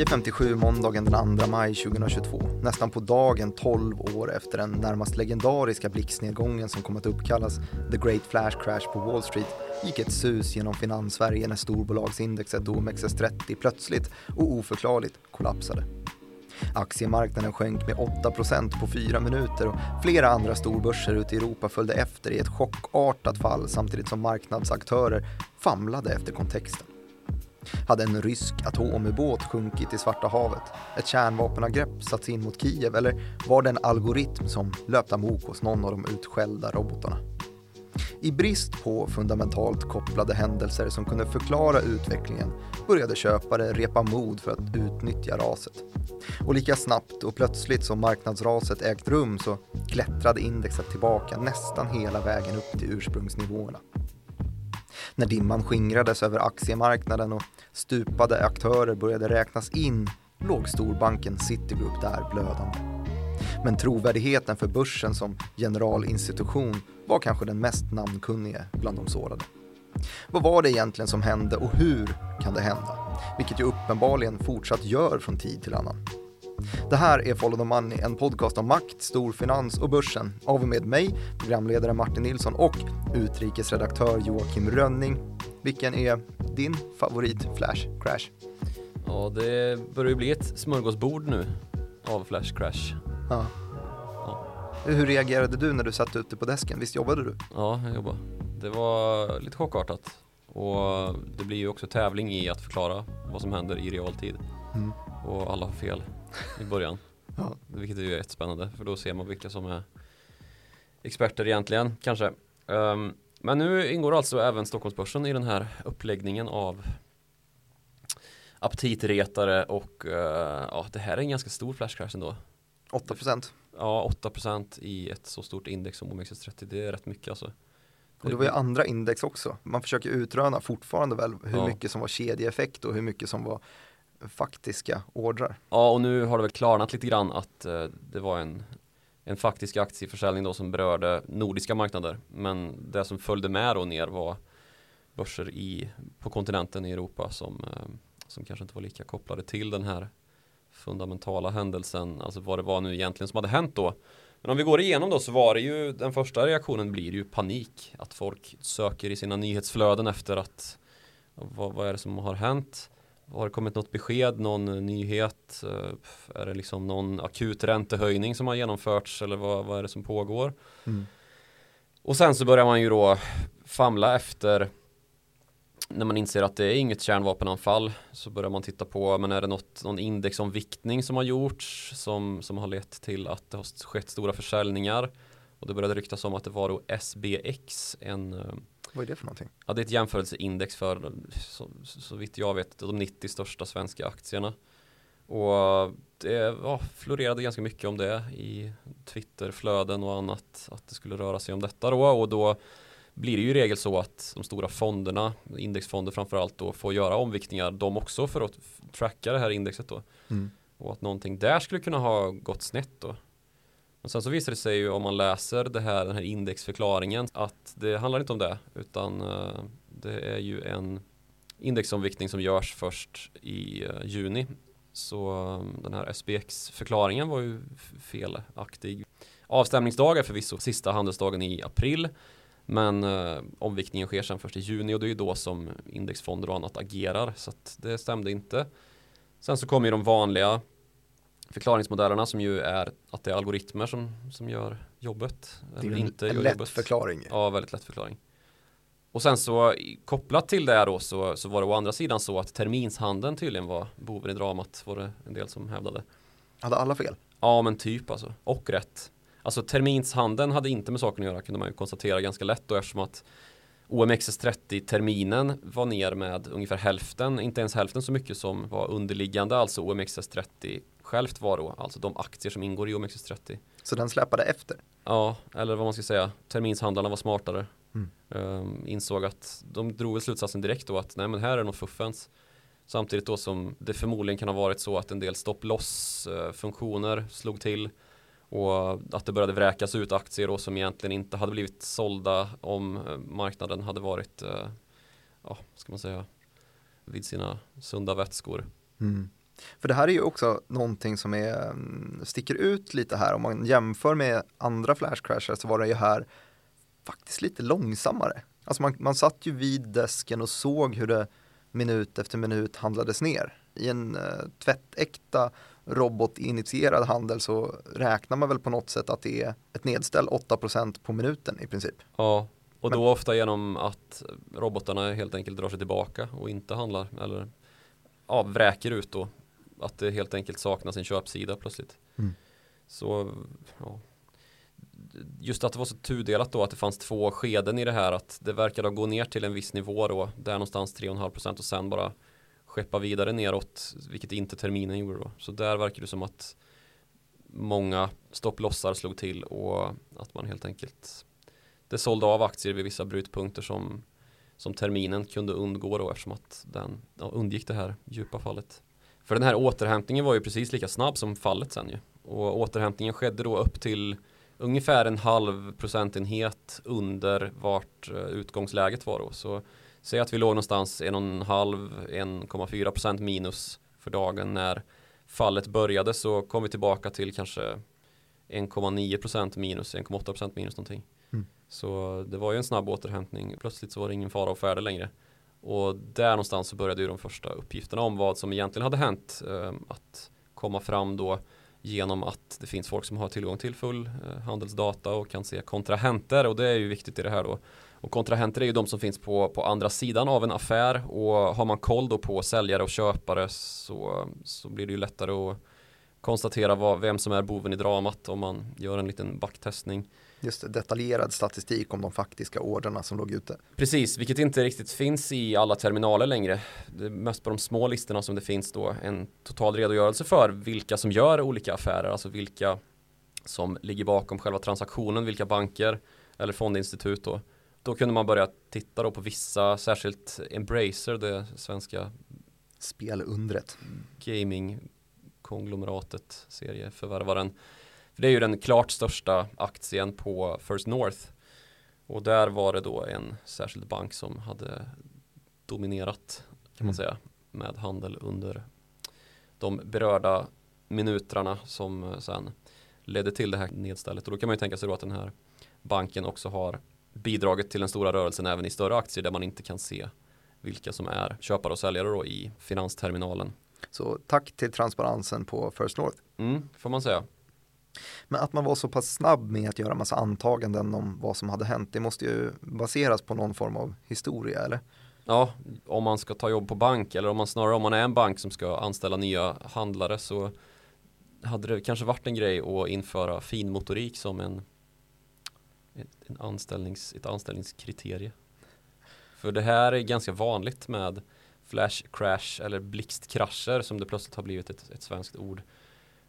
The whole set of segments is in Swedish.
10.57 måndagen den 2 maj 2022, nästan på dagen 12 år efter den närmast legendariska blixtnedgången som kom att uppkallas The Great Flash Crash på Wall Street, gick ett sus genom finanssverige när storbolagsindexet OMXS30 plötsligt och oförklarligt kollapsade. Aktiemarknaden sjönk med 8% på fyra minuter och flera andra storbörser ute i Europa följde efter i ett chockartat fall samtidigt som marknadsaktörer famlade efter kontexten. Hade en rysk atomubåt sjunkit i Svarta havet? Ett kärnvapenangrepp satts in mot Kiev eller var det en algoritm som löpte amok hos någon av de utskällda robotarna? I brist på fundamentalt kopplade händelser som kunde förklara utvecklingen började köpare repa mod för att utnyttja raset. Och lika snabbt och plötsligt som marknadsraset ägt rum så klättrade indexet tillbaka nästan hela vägen upp till ursprungsnivåerna. När dimman skingrades över aktiemarknaden och stupade aktörer började räknas in låg storbanken Citigroup där blödande. Men trovärdigheten för börsen som generalinstitution var kanske den mest namnkunnige bland de sårade. Vad var det egentligen som hände och hur kan det hända? Vilket ju uppenbarligen fortsatt gör från tid till annan. Det här är Follow the Money, en podcast om makt, storfinans och börsen av och med mig, programledare Martin Nilsson och utrikesredaktör Joakim Rönning. Vilken är din favorit Flash Crash? Ja, det börjar ju bli ett smörgåsbord nu av Flash Crash. Ja. Ja. Hur reagerade du när du satt ute på desken? Visst jobbade du? Ja, jag jobbar. Det var lite chockartat. Och det blir ju också tävling i att förklara vad som händer i realtid. Mm. Och alla har fel i början. Ja. Vilket är ju jättespännande för då ser man vilka som är experter egentligen kanske. Ehm, men nu ingår alltså även Stockholmsbörsen i den här uppläggningen av aptitretare och eh, ja, det här är en ganska stor flashcrash ändå. 8 procent. Ja, 8% i ett så stort index som OMXS30, det är rätt mycket alltså. Och det var ju andra index också. Man försöker utröna fortfarande väl hur Ja. mycket som var kedjeeffekt och hur mycket som var faktiska ordrar. Ja, och nu har det väl klarnat lite grann att eh, det var en, en faktisk aktieförsäljning då som berörde nordiska marknader. Men det som följde med då ner var börser i, på kontinenten i Europa som, eh, som kanske inte var lika kopplade till den här fundamentala händelsen, alltså vad det var nu egentligen som hade hänt då. Men om vi går igenom då så var det ju den första reaktionen blir ju panik. Att folk söker i sina nyhetsflöden efter att vad, vad är det som har hänt? Har det kommit något besked, någon eh, nyhet? Eh, Är det liksom någon akut räntehöjning som har genomförts eller vad, vad är det som pågår? Mm. Och sen så börjar man ju då famla efter när man inser att det är inget kärnvapenanfall så börjar man titta på men är det något, någon indexomviktning som har gjorts som, som har lett till att det har skett stora försäljningar och det började ryktas om att det var då SBX en eh, Vad är det för någonting? Ja, det är ett jämförelseindex för så, så vitt jag vet de 90 största svenska aktierna. Och det ja, florerade ganska mycket om det i Twitterflöden och annat att det skulle röra sig om detta då och då blir det ju i regel så att de stora fonderna, indexfonder framförallt då får göra omviktningar de också för att tracka det här indexet då Mm. och att någonting där skulle kunna ha gått snett då. Men sen så visar det sig ju om man läser det här, den här indexförklaringen att det handlar inte om det utan eh, det är ju en indexomviktning som görs först i eh, juni. Så eh, den här SPX-förklaringen var ju felaktig. Avstämningsdag är förvisso sista handelsdagen i april men eh, omviktningen sker sen först i juni och det är ju då som indexfonder och annat agerar så att det stämde inte. Sen så kommer ju de vanliga förklaringsmodellerna som ju är att det är algoritmer som, som gör jobbet. Det är en, inte en lätt jobbet. förklaring. Ja, väldigt lätt förklaring. Och sen så kopplat till det då så, så var det å andra sidan så att terminshandeln tydligen var boven i dramat var det en del som hävdade. Hade alla fel? Ja men typ alltså, och rätt. Alltså terminshandeln hade inte med saken att göra kunde man ju konstatera ganska lätt då eftersom att OMXS30 terminen var ner med ungefär hälften, inte ens hälften så mycket som var underliggande, alltså OMXS30 självt var då, alltså de aktier som ingår i OMXS30. Så den släpade efter? Ja, eller vad man ska säga, terminshandlarna var smartare. Mm. Ehm, insåg att de drog slutsatsen direkt då att nej men här är något fuffens. Samtidigt då som det förmodligen kan ha varit så att en del stopp loss eh, funktioner slog till och att det började vräkas ut aktier då som egentligen inte hade blivit sålda om eh, marknaden hade varit, eh, ja, ska man säga, vid sina sunda vätskor. Mm. För det här är ju också någonting som är, mm, sticker ut lite här. Om man jämför med andra flashcrashar så var det ju här faktiskt lite långsammare. Alltså man, man satt ju vid desken och såg hur det minut efter minut handlades ner. I en uh, tvättäkta robotinitierad handel så räknar man väl på något sätt att det är ett nedställ 8% på minuten i princip. Ja, och då Men, ofta genom att robotarna helt enkelt drar sig tillbaka och inte handlar eller ja, vräker ut då. Att det helt enkelt saknas en köpsida plötsligt. Mm. Så ja, just att det var så tudelat då att det fanns två skeden i det här att det verkade gå ner till en viss nivå då där någonstans 3,5% och sen bara skeppa vidare neråt vilket inte terminen gjorde då. Så där verkar det som att många stopplossar slog till och att man helt enkelt det sålde av aktier vid vissa brytpunkter som, som terminen kunde undgå då eftersom att den ja, undgick det här djupa fallet. För den här återhämtningen var ju precis lika snabb som fallet sen ju. Och återhämtningen skedde då upp till ungefär en halv procentenhet under vart eh, utgångsläget var då. Så säg att vi låg någonstans en och en halv, 1,4 procent minus för dagen när fallet började så kom vi tillbaka till kanske 1,9 procent minus, 1,8 procent minus någonting. Mm. Så det var ju en snabb återhämtning. Plötsligt så var det ingen fara och färde längre. Och där någonstans så började ju de första uppgifterna om vad som egentligen hade hänt eh, att komma fram då genom att det finns folk som har tillgång till full eh, handelsdata och kan se kontrahenter och det är ju viktigt i det här då. Och kontrahenter är ju de som finns på, på andra sidan av en affär och har man koll då på säljare och köpare så, så blir det ju lättare att konstatera vad, vem som är boven i dramat om man gör en liten backtestning. Just det, detaljerad statistik om de faktiska orderna som låg ute. Precis, vilket inte riktigt finns i alla terminaler längre. Det är mest på de små listorna som det finns då en total redogörelse för vilka som gör olika affärer, alltså vilka som ligger bakom själva transaktionen, vilka banker eller fondinstitut då. Då kunde man börja titta då på vissa, särskilt Embracer, det svenska spelundret. Gaming konglomeratet, serieförvärvaren för det är ju den klart största aktien på First North. Och där var det då en särskild bank som hade dominerat kan man mm. säga med handel under de berörda minuterna som sen ledde till det här nedstället. Och då kan man ju tänka sig då att den här banken också har bidragit till den stora rörelsen även i större aktier där man inte kan se vilka som är köpare och säljare då i finansterminalen. Så tack till transparensen på First North. Mm, får man säga. Men att man var så pass snabb med att göra massa antaganden om vad som hade hänt, det måste ju baseras på någon form av historia, eller? Ja, om man ska ta jobb på bank eller om man snarare om man är en bank som ska anställa nya handlare så hade det kanske varit en grej att införa finmotorik som en, en anställnings, ett anställningskriterie. För det här är ganska vanligt med flash crash eller blixtkrascher som det plötsligt har blivit ett, ett svenskt ord.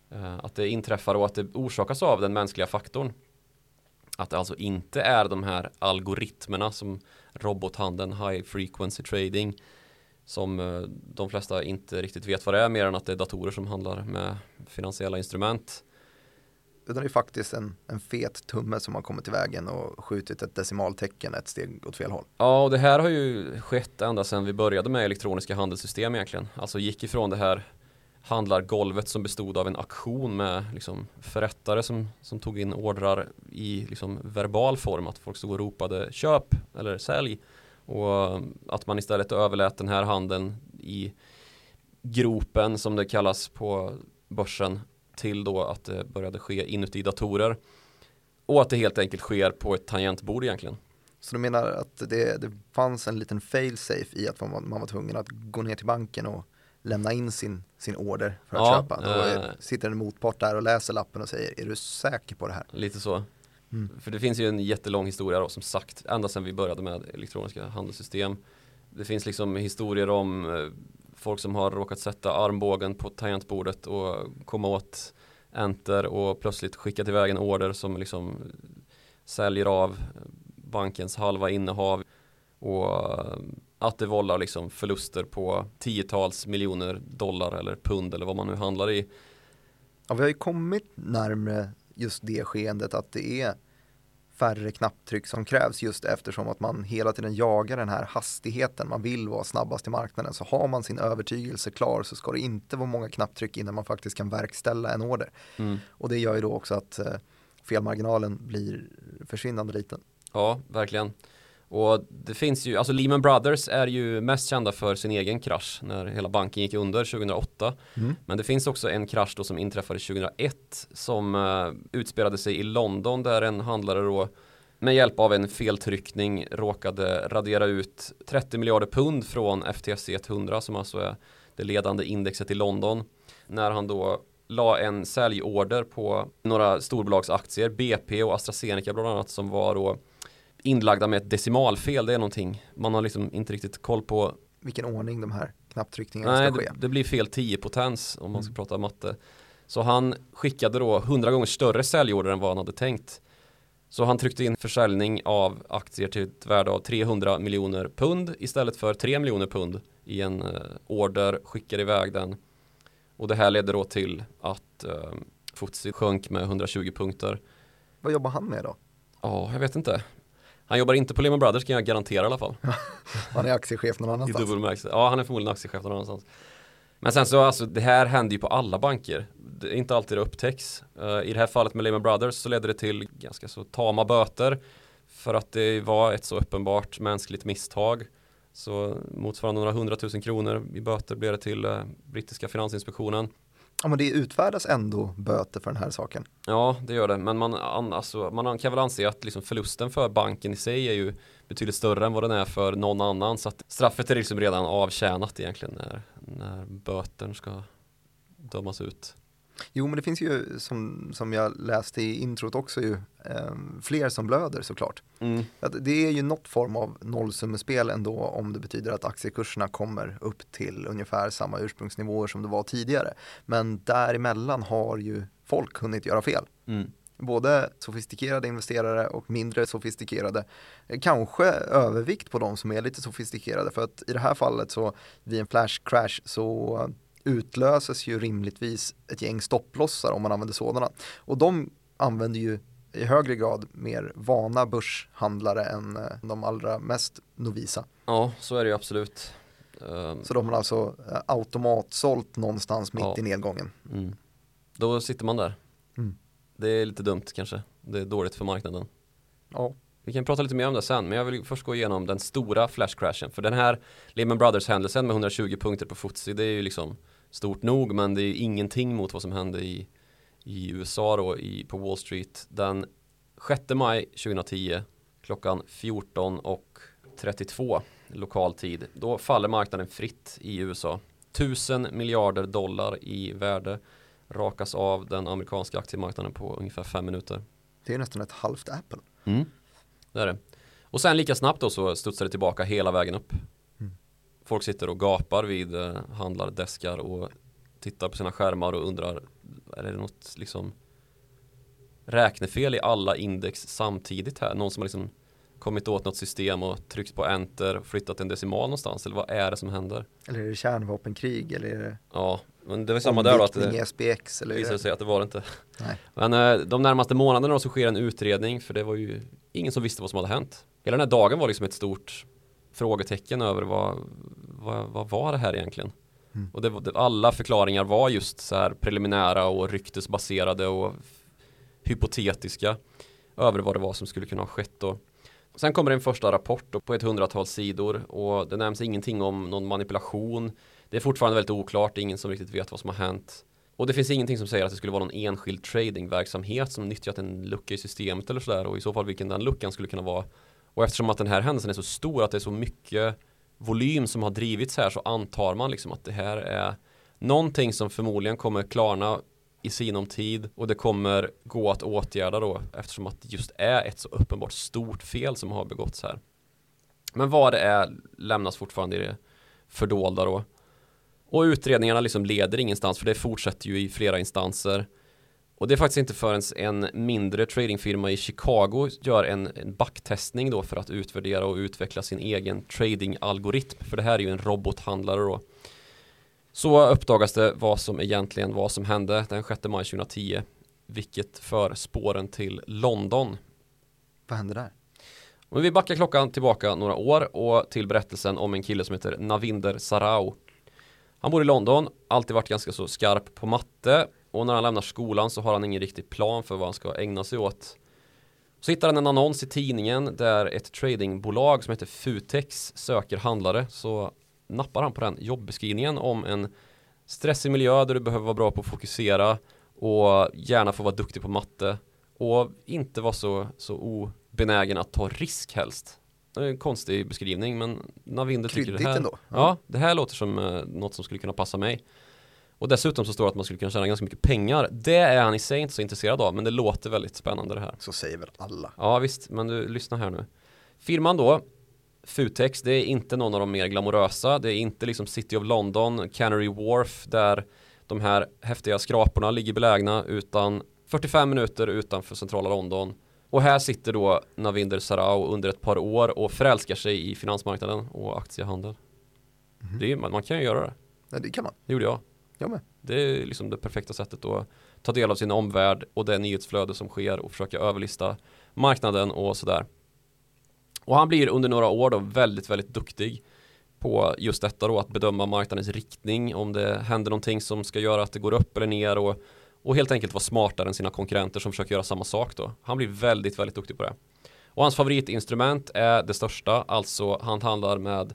Eh, att det inträffar och att det orsakas av den mänskliga faktorn. Att det alltså inte är de här algoritmerna som robothandeln, high frequency trading som eh, de flesta inte riktigt vet vad det är mer än att det är datorer som handlar med finansiella instrument. Utan det är faktiskt en, en fet tumme som har kommit i vägen och skjutit ett decimaltecken ett steg åt fel håll. Ja, och det här har ju skett ända sedan vi började med elektroniska handelssystem egentligen. Alltså gick ifrån det här handlargolvet som bestod av en aktion med liksom, förrättare som, som tog in ordrar i liksom, verbal form. Att folk stod och ropade köp eller sälj. Och eh, att man istället överlät den här handeln i gropen som det kallas på börsen till då att det började ske inuti datorer. Och att det helt enkelt sker på ett tangentbord egentligen. Så du menar att det, det fanns en liten fail-safe i att man, man var tvungen att gå ner till banken och lämna in sin, sin order för att ja, köpa. Då äh, sitter en motpart där och läser lappen och säger, är du säker på det här? Lite så. Mm. För det finns ju en jättelång historia då, som sagt, ända sedan vi började med elektroniska handelssystem. Det finns liksom historier om eh, folk som har råkat sätta armbågen på tangentbordet och komma åt enter och plötsligt skickat iväg en order som liksom säljer av bankens halva innehav och eh, att det vållar liksom förluster på tiotals miljoner dollar eller pund eller vad man nu handlar i. Ja, vi har ju kommit närmre just det skeendet att det är färre knapptryck som krävs just eftersom att man hela tiden jagar den här hastigheten. Man vill vara snabbast i marknaden. Så har man sin övertygelse klar så ska det inte vara många knapptryck innan man faktiskt kan verkställa en order. Mm. Och det gör ju då också att eh, felmarginalen blir försvinnande liten. Ja, verkligen. Och det finns ju, alltså Lehman Brothers är ju mest kända för sin egen krasch när hela banken gick under 2008. Mm. Men det finns också en krasch då som inträffade 2001 som uh, utspelade sig i London där en handlare då med hjälp av en feltryckning råkade radera ut 30 miljarder pund från FTSE 100 som alltså är det ledande indexet i London. När han då la en säljorder på några storbolagsaktier, BP och AstraZeneca bland annat som var då inlagda med ett decimalfel. Det är någonting man har liksom inte riktigt koll på. Vilken ordning de här knapptryckningarna Nej, ska ske. det, det blir fel 10 potens om man ska Mm. prata matte. Så han skickade då 100 gånger större säljorder än vad han hade tänkt. Så han tryckte in försäljning av aktier till ett värde av 300 miljoner pund istället för 3 miljoner pund i en eh, order, skickade iväg den. Och det här ledde då till att eh, FTSE sjönk med 120 punkter. Vad jobbar han med då? Ja, jag vet inte. Han jobbar inte på Lehman Brothers kan jag garantera i alla fall. Han är aktiechef någon I annanstans. bemärkelse. Ja, han är förmodligen aktiechef någon annanstans. Men sen så, alltså det här händer ju på alla banker. Det är inte alltid det upptäcks. Eh, I det här fallet med Lehman Brothers så ledde det till ganska så tama böter. För att det var ett så uppenbart mänskligt misstag. Så motsvarande några hundratusen kronor i böter blev det till eh, brittiska finansinspektionen. Ja, men det utfärdas ändå böter för den här saken. Ja, det gör det. Men man, alltså, man kan väl anse att liksom förlusten för banken i sig är ju betydligt större än vad den är för någon annan. Så att straffet är liksom redan avtjänat egentligen när, när böten ska dömas ut. Jo, men det finns ju som, som jag läste i introt också ju eh, fler som blöder såklart. Mm. Att det är ju något form av nollsummespel ändå om det betyder att aktiekurserna kommer upp till ungefär samma ursprungsnivåer som det var tidigare. Men däremellan har ju folk hunnit göra fel. Mm. Både sofistikerade investerare och mindre sofistikerade. Kanske övervikt på de som är lite sofistikerade för att i det här fallet så vid en flash crash så utlöses ju rimligtvis ett gäng stopplossar om man använder sådana. Och de använder ju i högre grad mer vana börshandlare än eh, de allra mest novisa. Ja, så är det ju absolut. Ehm, Så de har alltså eh, automatsålt någonstans mitt Ja. i nedgången. mm. Då sitter man där. Mm. Det är lite dumt kanske. Det är dåligt för marknaden. Ja, Vi kan prata lite mer om det sen, men jag vill först gå igenom den stora flashcrashen. För den här Lehman Brothers-händelsen med 120 punkter på FTSE, det är ju liksom stort nog, men det är ingenting mot vad som hände i, i USA då, i, på Wall Street. Den 6 maj 2010, klockan 14 och 32 lokal tid, då faller marknaden fritt i USA. 1000 miljarder dollar i värde rakas av den amerikanska aktiemarknaden på ungefär fem minuter. det är nästan ett halvt Apple. Det är det. Och sen lika snabbt då så studsar det tillbaka hela vägen upp. Folk sitter och gapar vid eh, handlardeskar och tittar på sina skärmar och undrar är det något liksom räknefel i alla index samtidigt här? Någon som har liksom kommit åt något system och tryckt på enter och flyttat en decimal någonstans eller vad är det som händer? Eller är det kärnvapenkrig eller är det Ja, men det var samma där då att det SPX? Eller visade sig att det var det inte. Nej. Men eh, de närmaste månaderna så sker en utredning för det var ju ingen som visste vad som hade hänt. Hela den här dagen var liksom ett stort frågetecken över vad, vad, vad var det här egentligen? Mm. Och det, alla förklaringar var just så här preliminära och ryktesbaserade och hypotetiska över vad det var som skulle kunna ha skett då. Sen kommer en första rapport på ett hundratal sidor och det nämns ingenting om någon manipulation. Det är fortfarande väldigt oklart, ingen som riktigt vet vad som har hänt. Och det finns ingenting som säger att det skulle vara någon enskild tradingverksamhet som nyttjat en lucka i systemet eller sådär och i så fall vilken den luckan skulle kunna vara. Och eftersom att den här händelsen är så stor att det är så mycket volym som har drivits här så antar man liksom att det här är någonting som förmodligen kommer klarna i sinom tid och det kommer gå att åtgärda då eftersom att det just är ett så uppenbart stort fel som har begåtts här. Men vad det är lämnas fortfarande i det fördolda då. Och utredningarna liksom leder ingenstans för det fortsätter ju i flera instanser. Och det är faktiskt inte förrän en mindre tradingfirma i Chicago gör en, en backtestning då för att utvärdera och utveckla sin egen tradingalgoritm. För det här är ju en robothandlare då. Så uppdagas det vad som egentligen vad som hände den 6 maj 2010. Vilket för spåren till London. Vad händer där? Och vi backar klockan tillbaka några år och till berättelsen om en kille som heter Navinder Sarau. Han bor i London, alltid varit ganska så skarp på matte och när han lämnar skolan så har han ingen riktig plan för vad han ska ägna sig åt. Så hittar han en annons i tidningen där ett tradingbolag som heter Futex söker handlare så nappar han på den jobbeskrivningen om en stressig miljö där du behöver vara bra på att fokusera och gärna få vara duktig på matte och inte vara så, så obenägen att ta risk helst. Det är en konstig beskrivning men Navinder tycker det här ändå. Ja. ja, det här låter som eh, något som skulle kunna passa mig. Och dessutom så står det att man skulle kunna tjäna ganska mycket pengar. Det är han i sig inte så intresserad av men det låter väldigt spännande det här. Så säger väl alla. Ja visst, men du lyssna här nu. Firman då Futex, det är inte någon av de mer glamorösa. Det är inte liksom City of London, Canary Wharf där de här häftiga skraporna ligger belägna utan 45 minuter utanför centrala London. Och här sitter då Navinder Sarau under ett par år och förälskar sig i finansmarknaden och aktiehandel. Mm. Det är, man, man kan ju göra det. Ja, det kan man. Det gjorde jag. Jag med. Det är liksom det perfekta sättet att ta del av sin omvärld och det nyhetsflöde som sker och försöka överlista marknaden och sådär. Och han blir under några år då väldigt, väldigt duktig på just detta då att bedöma marknadens riktning om det händer någonting som ska göra att det går upp eller ner och, och helt enkelt vara smartare än sina konkurrenter som försöker göra samma sak då. Han blir väldigt, väldigt duktig på det. Och hans favoritinstrument är det största, alltså han handlar med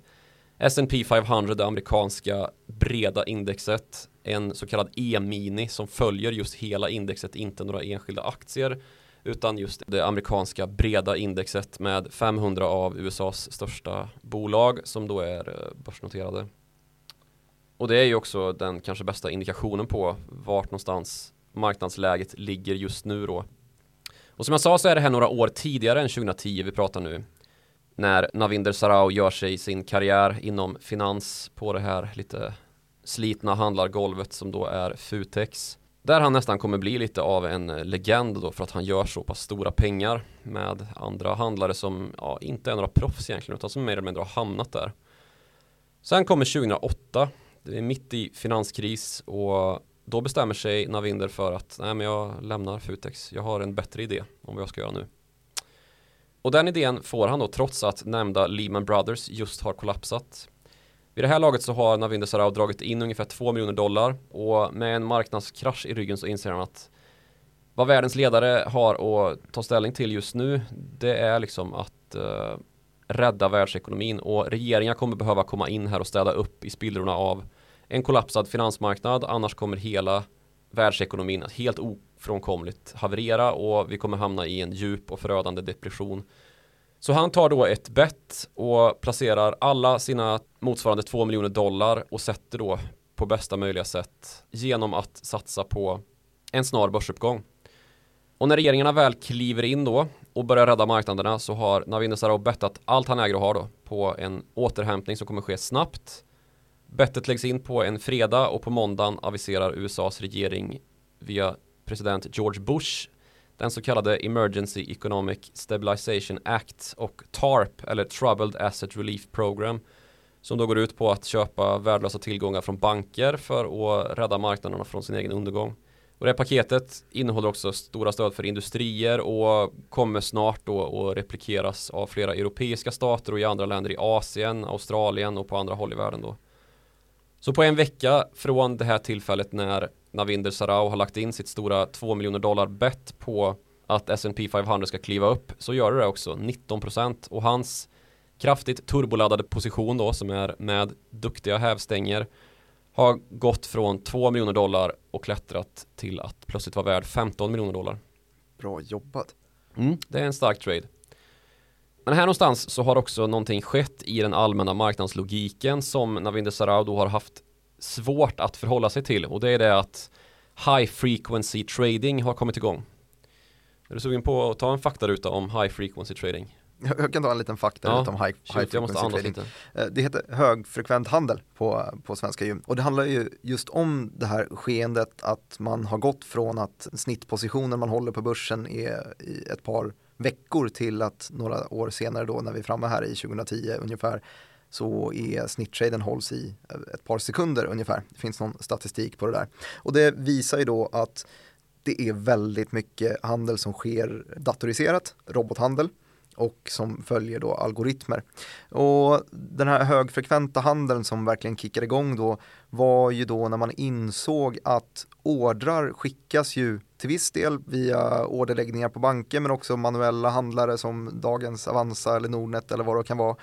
S&P 500, det amerikanska breda indexet, en så kallad E-mini som följer just hela indexet, inte några enskilda aktier utan just det amerikanska breda indexet med 500 av USAs största bolag som då är eh, börsnoterade. Och det är ju också den kanske bästa indikationen på vart någonstans marknadsläget ligger just nu då. Och som jag sa så är det här några år tidigare än 2010 vi pratar nu. När Navinder Sarau gör sig sin karriär inom finans på det här lite slitna handlargolvet som då är Futex. Där han nästan kommer bli lite av en legend då för att han gör så pass stora pengar med andra handlare som ja, inte är några proffs egentligen utan som mer eller mindre har hamnat där. Sen kommer 2008, det är mitt i finanskris och då bestämmer sig Navinder för att nej men jag lämnar Futex, jag har en bättre idé om vad jag ska göra nu. Och den idén får han då trots att nämnda Lehman Brothers just har kollapsat. Vid det här laget så har Navinder Sarau dragit in ungefär 2 miljoner dollar och med en marknadskrasch i ryggen så inser han att vad världens ledare har att ta ställning till just nu det är liksom att uh, rädda världsekonomin och regeringar kommer behöva komma in här och städa upp i spillrorna av en kollapsad finansmarknad annars kommer hela världsekonomin att helt ofrånkomligt haverera och vi kommer hamna i en djup och förödande depression så han tar då ett bett och placerar alla sina motsvarande 2 miljoner dollar och sätter då på bästa möjliga sätt genom att satsa på en snar börsuppgång. Och när regeringarna väl kliver in då och börjar rädda marknaderna så har Navin Sarau bettat allt han äger och har då på en återhämtning som kommer ske snabbt. Bettet läggs in på en fredag och på måndagen aviserar USAs regering via president George Bush den så kallade Emergency Economic Stabilization Act och TARP eller Troubled Asset Relief Program som då går ut på att köpa värdelösa tillgångar från banker för att rädda marknaderna från sin egen undergång. Och det här paketet innehåller också stora stöd för industrier och kommer snart då att replikeras av flera europeiska stater och i andra länder i Asien, Australien och på andra håll i världen då. Så på en vecka från det här tillfället när Navinder Sarau har lagt in sitt stora 2 miljoner dollar bet på att S&P 500 ska kliva upp så gör det, också 19% och hans kraftigt turboladdade position då som är med duktiga hävstänger har gått från 2 miljoner dollar och klättrat till att plötsligt vara värd 15 miljoner dollar. Bra jobbat. Mm, det är en stark trade. Men här någonstans så har också någonting skett i den allmänna marknadslogiken som Navinder Sarau då har haft svårt att förhålla sig till och det är det att high frequency trading har kommit igång. Är du sugen på att ta en faktaruta om high frequency trading? Jag kan ta en liten fakta ja, om high, high frequency jag trading. Lite. Eh, det heter högfrekvent handel på, på svenska ju. Och det handlar ju just om det här skeendet att man har gått från att snittpositionen man håller på börsen är i ett par veckor till att några år senare då när vi är framme här i 2010 ungefär så är snitttraden hålls i ett par sekunder ungefär. Det finns någon statistik på det där. Och det visar ju då att det är väldigt mycket handel som sker datoriserat, robothandel. och som följer då algoritmer. Och den här högfrekventa handeln som verkligen kickade igång då var ju då när man insåg att ordrar skickas ju till viss del via orderläggningar på banker men också manuella handlare som dagens Avanza eller Nordnet eller vad det kan vara.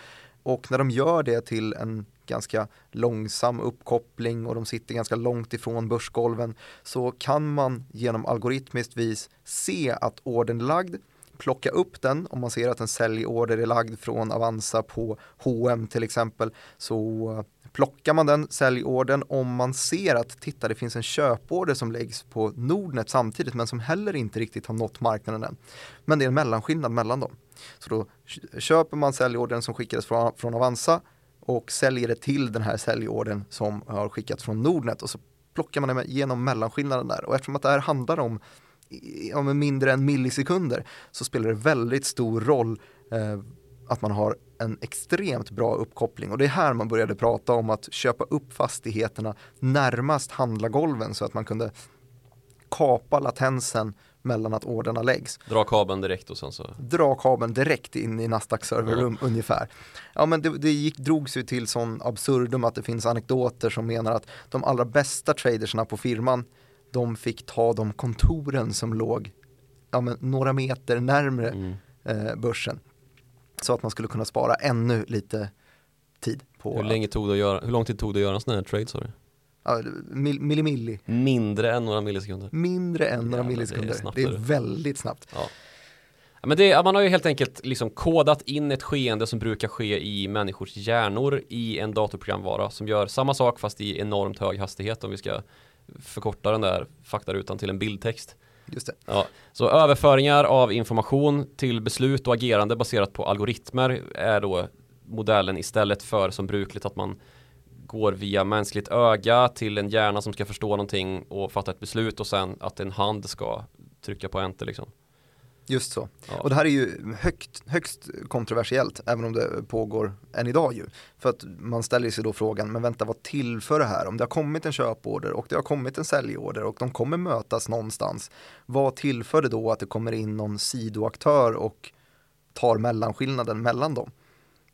Och när de gör det till en ganska långsam uppkoppling och de sitter ganska långt ifrån börsgolven så kan man genom algoritmiskt vis se att ordern är lagd plocka upp den. Om man ser att en säljorder är lagd från Avanza på H&M till exempel så plockar man den säljorden om man ser att titta det finns en köporder som läggs på Nordnet samtidigt men som heller inte riktigt har nått marknaden än. Men det är en mellanskillnad mellan dem. Så då köper man säljorden som skickades från, från Avanza och säljer det till den här säljorden som har skickats från Nordnet och så plockar man det genom mellanskillnaden där och eftersom att det här handlar om om mindre än millisekunder så spelar det väldigt stor roll eh, att man har en extremt bra uppkoppling och det är här man började prata om att köpa upp fastigheterna närmast handlargolven så att man kunde kapa latensen mellan att orderna läggs. Dra kabeln direkt och sen så? Dra kabeln direkt in i Nasdaq serverrum ja. ungefär. Ja men det, det gick, drogs ju till sån absurdum att det finns anekdoter som menar att de allra bästa tradersna på firman de fick ta de kontoren som låg ja, några meter närmre mm. eh, börsen. Så att man skulle kunna spara ännu lite tid. På hur, länge tog det att göra, hur lång tid tog det att göra en sån här trade sa du? Ja, milli milli. Mindre än några millisekunder. Mindre än några millisekunder. Det är, det är väldigt snabbt. Ja. Men det, man har ju helt enkelt liksom kodat in ett skeende som brukar ske i människors hjärnor i en datorprogramvara som gör samma sak fast i enormt hög hastighet om vi ska förkorta den där faktarutan till en bildtext. Just det. Ja, så överföringar av information till beslut och agerande baserat på algoritmer är då modellen istället för som brukligt att man går via mänskligt öga till en hjärna som ska förstå någonting och fatta ett beslut och sen att en hand ska trycka på enter liksom. Just så. Ja. Och det här är ju högt, högst kontroversiellt, även om det pågår än idag ju. För att man ställer sig då frågan, men vänta vad tillför det här? Om det har kommit en köporder och det har kommit en säljorder och de kommer mötas någonstans, vad tillför det då att det kommer in någon sidoaktör och tar mellanskillnaden mellan dem?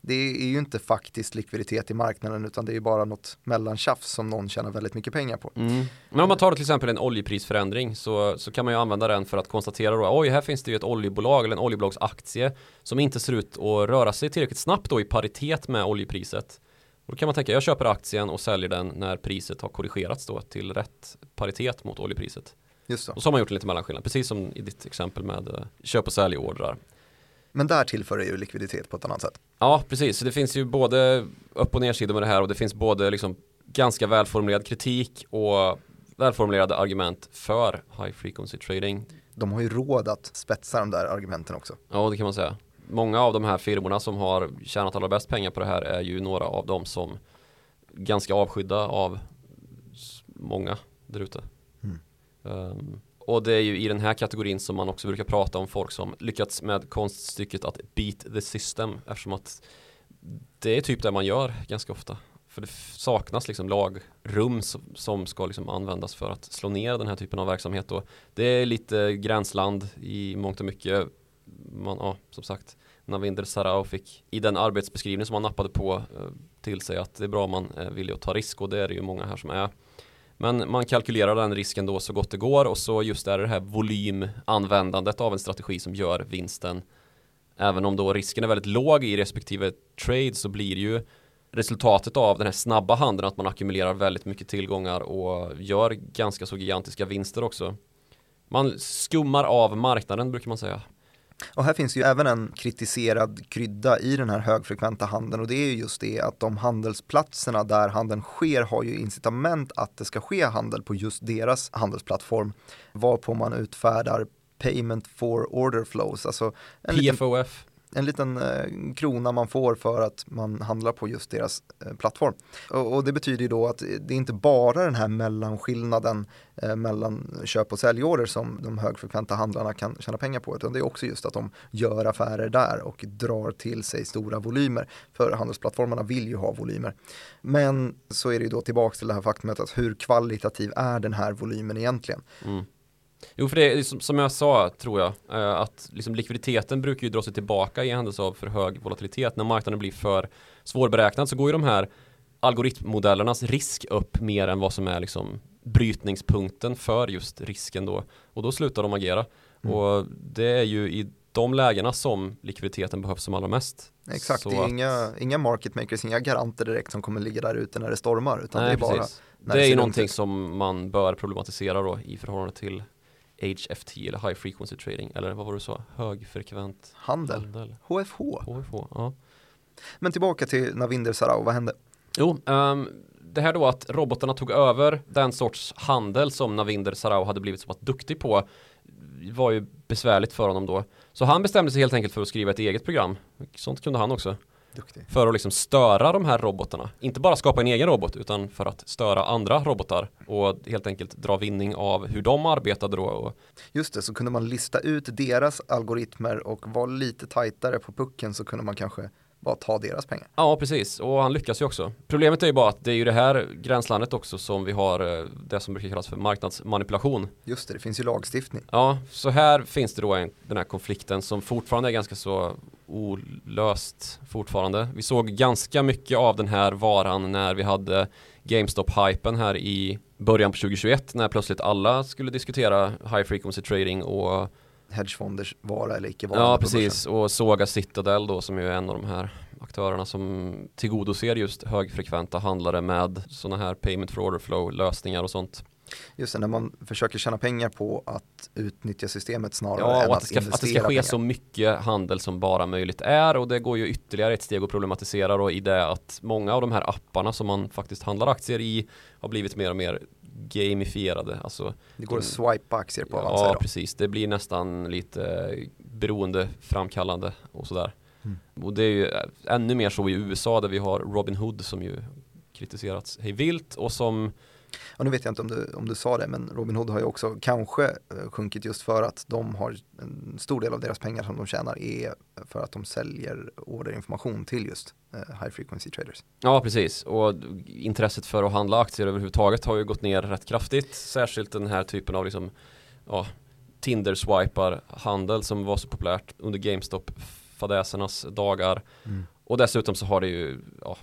Det är ju inte faktiskt likviditet i marknaden utan det är bara något mellantjafs som någon tjänar väldigt mycket pengar på. Mm. Men om man tar till exempel en oljeprisförändring så, så kan man ju använda den för att konstatera då, oj här finns det ju ett oljebolag eller en oljebolagsaktie som inte ser ut att röra sig tillräckligt snabbt då i paritet med oljepriset. Och då kan man tänka, jag köper aktien och säljer den när priset har korrigerats då till rätt paritet mot oljepriset. Just så. Och så har man gjort en liten mellanskillnad, precis som i ditt exempel med eh, köp och säljordrar. Men där tillför det ju likviditet på ett annat sätt. Ja, precis. Så det finns ju både upp och nersidor med det här och det finns både liksom ganska välformulerad kritik och välformulerade argument för high frequency trading. De har ju råd att spetsa de där argumenten också. Ja, det kan man säga. Många av de här firmorna som har tjänat allra bäst pengar på det här är ju några av dem som ganska avskydda av många där ute. Mm. Um, och det är ju i den här kategorin som man också brukar prata om folk som lyckats med konststycket att beat the system eftersom att det är typ det man gör ganska ofta. För det saknas liksom lagrum som, ska liksom användas för att slå ner den här typen av verksamhet. Och det är lite gränsland i mångt och mycket. Man, ja, som sagt, Navinder Sarao fick i den arbetsbeskrivning som han nappade på eh, till sig att det är bra om man eh, är villig att ta risk och det är det ju många här som är. Men man kalkylerar den risken då så gott det går och så just är det här volymanvändandet av en strategi som gör vinsten. Även om då risken är väldigt låg i respektive trade så blir ju resultatet av den här snabba handeln att man ackumulerar väldigt mycket tillgångar och gör ganska så gigantiska vinster också. Man skummar av marknaden brukar man säga. Och här finns ju även en kritiserad krydda i den här högfrekventa handeln och det är ju just det att de handelsplatserna där handeln sker har ju incitament att det ska ske handel på just deras handelsplattform varpå man utfärdar payment for order flows. Alltså en PFOF en liten eh, krona man får för att man handlar på just deras eh, plattform. Och, och, det betyder ju då att det är inte bara den här mellanskillnaden eh, mellan köp och säljorder som de högfrekventa handlarna kan tjäna pengar på, utan det är också just att de gör affärer där och drar till sig stora volymer. För handelsplattformarna vill ju ha volymer. Men så är det ju då tillbaks till det här faktumet att hur kvalitativ är den här volymen egentligen? Mm. Jo, för det är som, jag sa, tror jag, eh, att liksom likviditeten brukar ju dra sig tillbaka i händelse av för hög volatilitet. När marknaden blir för svårberäknad så går ju de här algoritmmodellernas risk upp mer än vad som är liksom brytningspunkten för just risken då. Och då slutar de agera. Mm. Och det är ju i de lägena som likviditeten behövs som allra mest. Exakt, så det är att... inga, inga market makers, inga garanter direkt som kommer ligga där ute när det stormar. Utan Nej, det är precis. bara det är ju någonting som man bör problematisera då i förhållande till HFT eller High Frequency Trading eller vad var det du sa? Högfrekvent handel. handel. HFH. HFH ja. Men tillbaka till Navinder Sarau, vad hände? Jo, um, det här då att robotarna tog över den sorts handel som Navinder Sarau hade blivit så pass duktig på var ju besvärligt för honom då. Så han bestämde sig helt enkelt för att skriva ett eget program. Sånt kunde han också. Duktig. För att liksom störa de här robotarna. Inte bara skapa en egen robot utan för att störa andra robotar och helt enkelt dra vinning av hur de arbetade då. Just det, så kunde man lista ut deras algoritmer och vara lite tajtare på pucken så kunde man kanske bara ta deras pengar. Ja, precis. Och han lyckas ju också. Problemet är ju bara att det är ju det här gränslandet också som vi har eh, det som brukar kallas för marknadsmanipulation. Just det, det finns ju lagstiftning. Ja, så här finns det då en, den här konflikten som fortfarande är ganska så olöst fortfarande. Vi såg ganska mycket av den här varan när vi hade GameStop-hypen här i början på 2021 när plötsligt alla skulle diskutera high frequency trading och hedgefonders vara eller icke vara. Ja, precis. Och Såga Citadel då som ju är en av de här aktörerna som tillgodoser just högfrekventa handlare med sådana här payment for order flow lösningar och sånt. Just det, när man försöker tjäna pengar på att utnyttja systemet snarare ja, än att, att, ska, investera att det ska ske pengar. så mycket handel som bara möjligt är och det går ju ytterligare ett steg att problematisera då i det att många av de här apparna som man faktiskt handlar aktier i har blivit mer och mer gamifierade. Alltså, det går att swipa aktier på Avanza Ja, precis. Det blir nästan lite beroendeframkallande och sådär. Mm. Och det är ju ännu mer så i USA där vi har Robin Hood som ju kritiserats hej vilt och som Ja, nu vet jag inte om du, om du sa det, men Robin Hood har ju också kanske eh, sjunkit just för att de har en stor del av deras pengar som de tjänar är för att de säljer orderinformation till just eh, high frequency traders. Ja, precis. Och intresset för att handla aktier överhuvudtaget har ju gått ner rätt kraftigt. Särskilt den här typen av liksom, ja, Tinder-swipar handel som var så populärt under GameStop-fadäsernas dagar. Mm. Och dessutom så har det ju ja,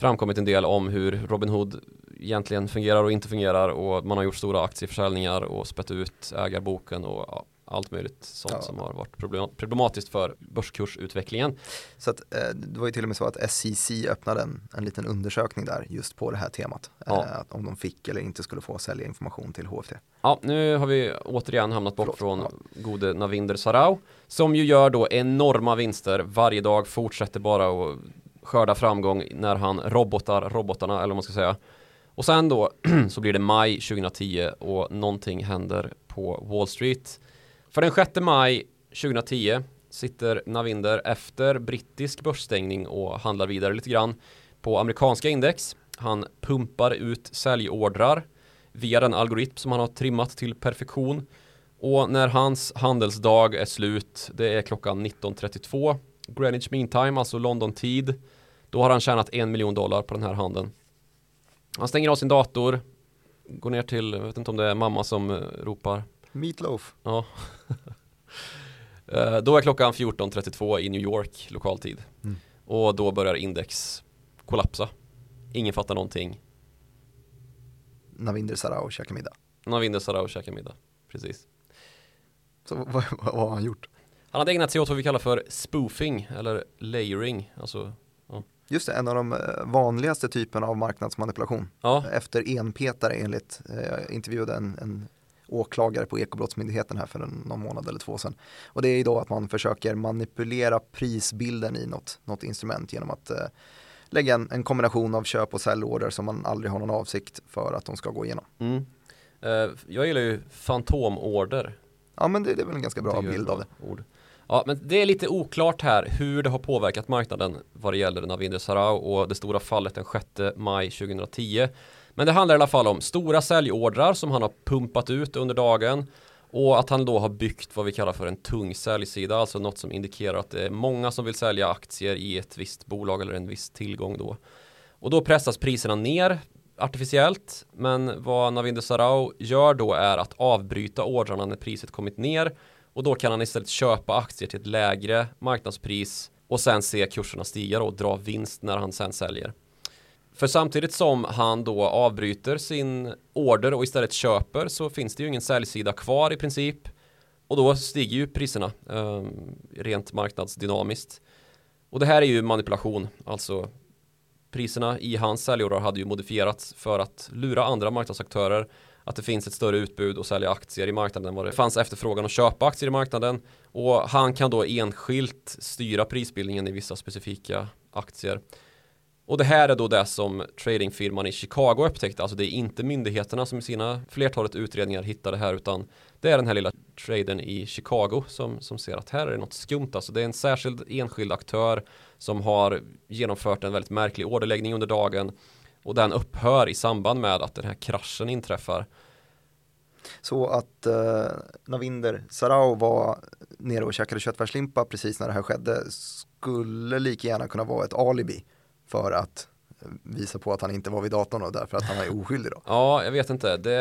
framkommit en del om hur Robinhood egentligen fungerar och inte fungerar och man har gjort stora aktieförsäljningar och spett ut ägarboken och ja, allt möjligt sånt ja. som har varit problematiskt för börskursutvecklingen. Så att, eh, det var ju till och med så att SEC öppnade en, en liten undersökning där just på det här temat. Ja. Eh, om de fick eller inte skulle få sälja information till HFT. Ja, nu har vi återigen hamnat bort Förlåt. från ja. gode Navinder Sarau som ju gör då enorma vinster varje dag, fortsätter bara att skörda framgång när han robotar robotarna eller vad man ska säga. Och sen då så blir det maj 2010 och någonting händer på Wall Street. För den 6 maj 2010 sitter Navinder efter brittisk börsstängning och handlar vidare lite grann på amerikanska index. Han pumpar ut säljordrar via den algoritm som han har trimmat till perfektion. Och när hans handelsdag är slut, det är klockan 19.32 Greenwich Mean Time, alltså London-tid. Då har han tjänat en miljon dollar på den här handeln. Han stänger av sin dator, går ner till, jag vet inte om det är mamma som eh, ropar. Meatloaf. Ja. Eh, då är klockan 14.32 i New York lokaltid. Mm. Och då börjar index kollapsa. Ingen fattar någonting. Navinder Sarao käkar middag. Navinder Sarao käkar middag, precis. Så vad, vad, vad har han gjort? Han hade ägnat sig åt vad vi kallar för spoofing eller layering, alltså Just det, en av de eh, vanligaste typerna av marknadsmanipulation. Ja. Efter enpetare enligt, eh, jag intervjuade en, en åklagare på Ekobrottsmyndigheten här för någon månad eller två sedan. Och det är ju då att man försöker manipulera prisbilden i något, något instrument genom att eh, lägga en, en, kombination av köp och säljorder som man aldrig har någon avsikt för att de ska gå igenom. Mm. Uh, jag gillar ju fantomorder. Ja men det, det är väl en ganska bra bild av det. Ord. Ja, men det är lite oklart här hur det har påverkat marknaden vad det gäller Navinder Sarau och det stora fallet den 6 maj 2010. Men det handlar i alla fall om stora säljordrar som han har pumpat ut under dagen och att han då har byggt vad vi kallar för en tung säljsida, alltså något som indikerar att det är många som vill sälja aktier i ett visst bolag eller en viss tillgång då. Och då pressas priserna ner artificiellt men vad Navinder Sarau gör då är att avbryta ordrarna när priset kommit ner och då kan han istället köpa aktier till ett lägre marknadspris och sen se kurserna stiga och dra vinst när han sen säljer. För samtidigt som han då avbryter sin order och istället köper så finns det ju ingen säljsida kvar i princip och då stiger ju priserna eh, rent marknadsdynamiskt. Och det här är ju manipulation, alltså priserna i hans säljorder hade ju modifierats för att lura andra marknadsaktörer att det finns ett större utbud och sälja aktier i marknaden än vad det fanns efterfrågan att köpa aktier i marknaden och han kan då enskilt styra prisbildningen i vissa specifika aktier. Och det här är då det som tradingfirman i Chicago upptäckte. Alltså det är inte myndigheterna som i sina flertalet utredningar hittade det här utan det är den här lilla tradern i Chicago som, som ser att här är det något skumt. Alltså det är en särskild enskild aktör som har genomfört en väldigt märklig orderläggning under dagen och den upphör i samband med att den här kraschen inträffar. Så att eh, Navinder Sarau var nere och käkade köttfärslimpa precis när det här skedde skulle lika gärna kunna vara ett alibi för att visa på att han inte var vid datorn och därför att han är oskyldig då? Ja, jag vet inte. Det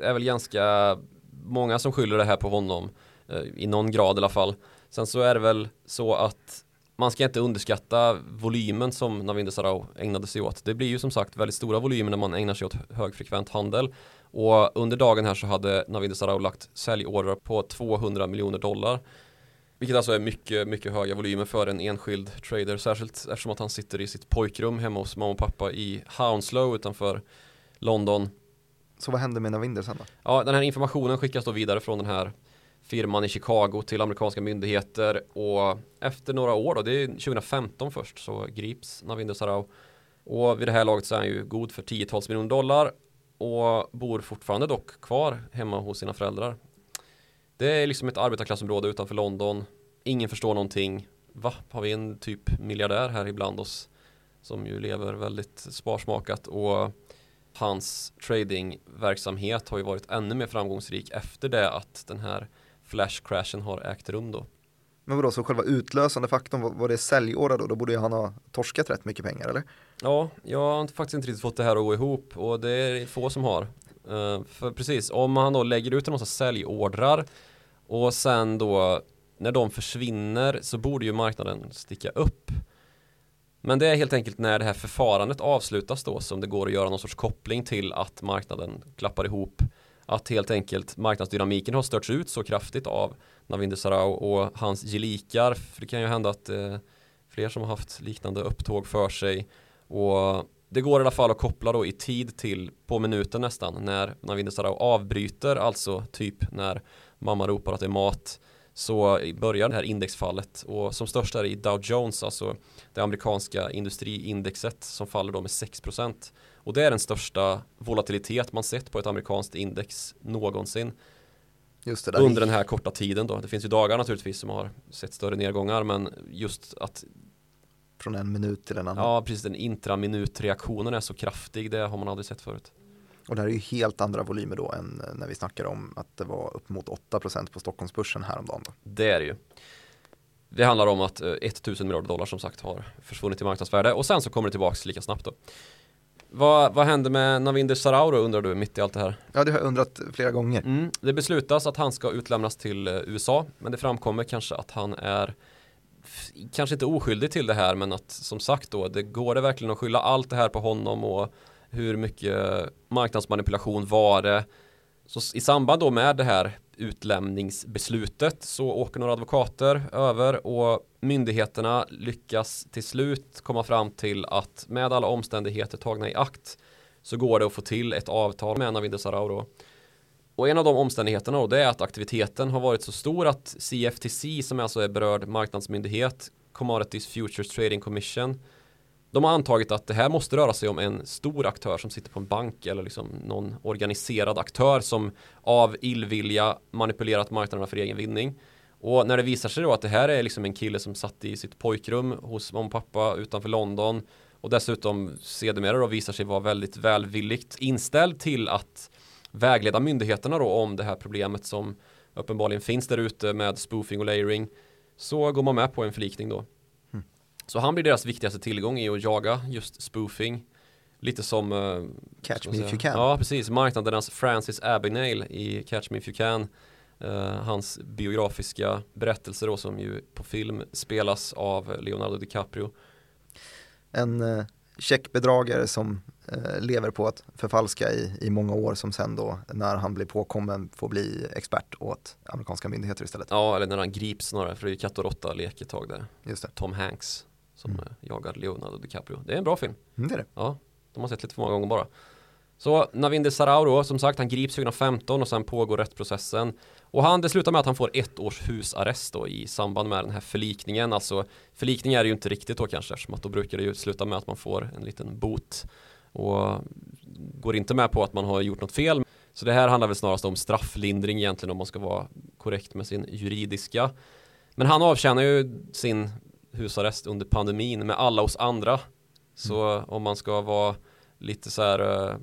är väl ganska många som skyller det här på honom eh, i någon grad i alla fall. Sen så är det väl så att man ska inte underskatta volymen som Navinder Sarau ägnade sig åt. Det blir ju som sagt väldigt stora volymer när man ägnar sig åt högfrekvent handel. Och under dagen här så hade Navinder Sarau lagt säljorder på 200 miljoner dollar. Vilket alltså är mycket, mycket höga volymer för en enskild trader. Särskilt eftersom att han sitter i sitt pojkrum hemma hos mamma och pappa i Hounslow utanför London. Så vad hände med Navinder sen då? Ja, den här informationen skickas då vidare från den här firman i Chicago till amerikanska myndigheter och efter några år då, det är 2015 först, så grips Navinder Sarau. Och vid det här laget så är han ju god för tiotals miljoner dollar och bor fortfarande dock kvar hemma hos sina föräldrar. Det är liksom ett arbetarklassområde utanför London. Ingen förstår någonting. Va? Har vi en typ miljardär här ibland oss? Som ju lever väldigt sparsmakat och hans tradingverksamhet har ju varit ännu mer framgångsrik efter det att den här flash-crashen har ägt rum då. Men vadå, så själva utlösande faktorn, var det säljorder då? Då borde ju han ha torskat rätt mycket pengar eller? Ja, jag har faktiskt inte riktigt fått det här att gå ihop och det är få som har. Uh, för precis, om han då lägger ut en massa säljordrar och sen då när de försvinner så borde ju marknaden sticka upp. Men det är helt enkelt när det här förfarandet avslutas då som det går att göra någon sorts koppling till att marknaden klappar ihop. Att helt enkelt marknadsdynamiken har störts ut så kraftigt av Navinder Sarau och hans gelikar. För det kan ju hända att eh, fler som har haft liknande upptåg för sig. Och det går i alla fall att koppla då i tid till på minuten nästan när Navinder Sarau avbryter, alltså typ när mamma ropar att det är mat så börjar det här indexfallet och som störst är det i Dow Jones, alltså det amerikanska industriindexet som faller då med 6% och det är den största volatilitet man sett på ett amerikanskt index någonsin just det under den här korta tiden då. Det finns ju dagar naturligtvis som har sett större nedgångar men just att från en minut till en annan. Ja, precis. Den intraminutreaktionen är så kraftig. Det har man aldrig sett förut. Och det här är ju helt andra volymer då än när vi snackar om att det var upp mot 8% på Stockholmsbörsen häromdagen. Då. Det är det ju. Det handlar om att 1000 eh, miljarder dollar som sagt har försvunnit i marknadsvärde och sen så kommer det tillbaks lika snabbt då. Vad, vad hände med Navinder Sarauro undrar du mitt i allt det här? Ja, det har jag undrat flera gånger. Mm, det beslutas att han ska utlämnas till eh, USA, men det framkommer kanske att han är kanske inte oskyldig till det här, men att som sagt då, det går det verkligen att skylla allt det här på honom och hur mycket marknadsmanipulation var det? Så i samband då med det här utlämningsbeslutet så åker några advokater över och myndigheterna lyckas till slut komma fram till att med alla omständigheter tagna i akt så går det att få till ett avtal med Navinder då. Och en av de omständigheterna då det är att aktiviteten har varit så stor att CFTC som alltså är berörd marknadsmyndighet Commodities Futures Trading Commission de har antagit att det här måste röra sig om en stor aktör som sitter på en bank eller liksom någon organiserad aktör som av illvilja manipulerat marknaderna för egen vinning. Och när det visar sig då att det här är liksom en kille som satt i sitt pojkrum hos mamma och pappa utanför London och dessutom sedermera då visar sig vara väldigt välvilligt inställd till att vägleda myndigheterna då om det här problemet som uppenbarligen finns där ute med spoofing och layering så går man med på en förlikning då. Så han blir deras viktigaste tillgång i att jaga just spoofing, Lite som uh, Catch Me If You Can. Ja, precis. Marknadernas Francis Abagnale i Catch Me If You Can. Uh, hans biografiska berättelser då som ju på film spelas av Leonardo DiCaprio. En uh, checkbedragare som uh, lever på att förfalska i, i många år som sen då när han blir påkommen får bli expert åt amerikanska myndigheter istället. Ja, eller när han grips snarare för det är katt och råtta lek ett tag där. Just det. Tom Hanks som mm. jagar Leonardo DiCaprio. Det är en bra film. Mm, det är det. Ja, de har sett lite för många gånger bara. Så Navinder Sarau då, som sagt, han grips 2015 och sen pågår rättsprocessen. Och han, det slutar med att han får ett års husarrest då i samband med den här förlikningen. Alltså förlikning är det ju inte riktigt då kanske, eftersom att då brukar det ju sluta med att man får en liten bot. Och går inte med på att man har gjort något fel. Så det här handlar väl snarast om strafflindring egentligen om man ska vara korrekt med sin juridiska. Men han avtjänar ju sin husarrest under pandemin med alla oss andra. Så mm. om man ska vara lite så här eh,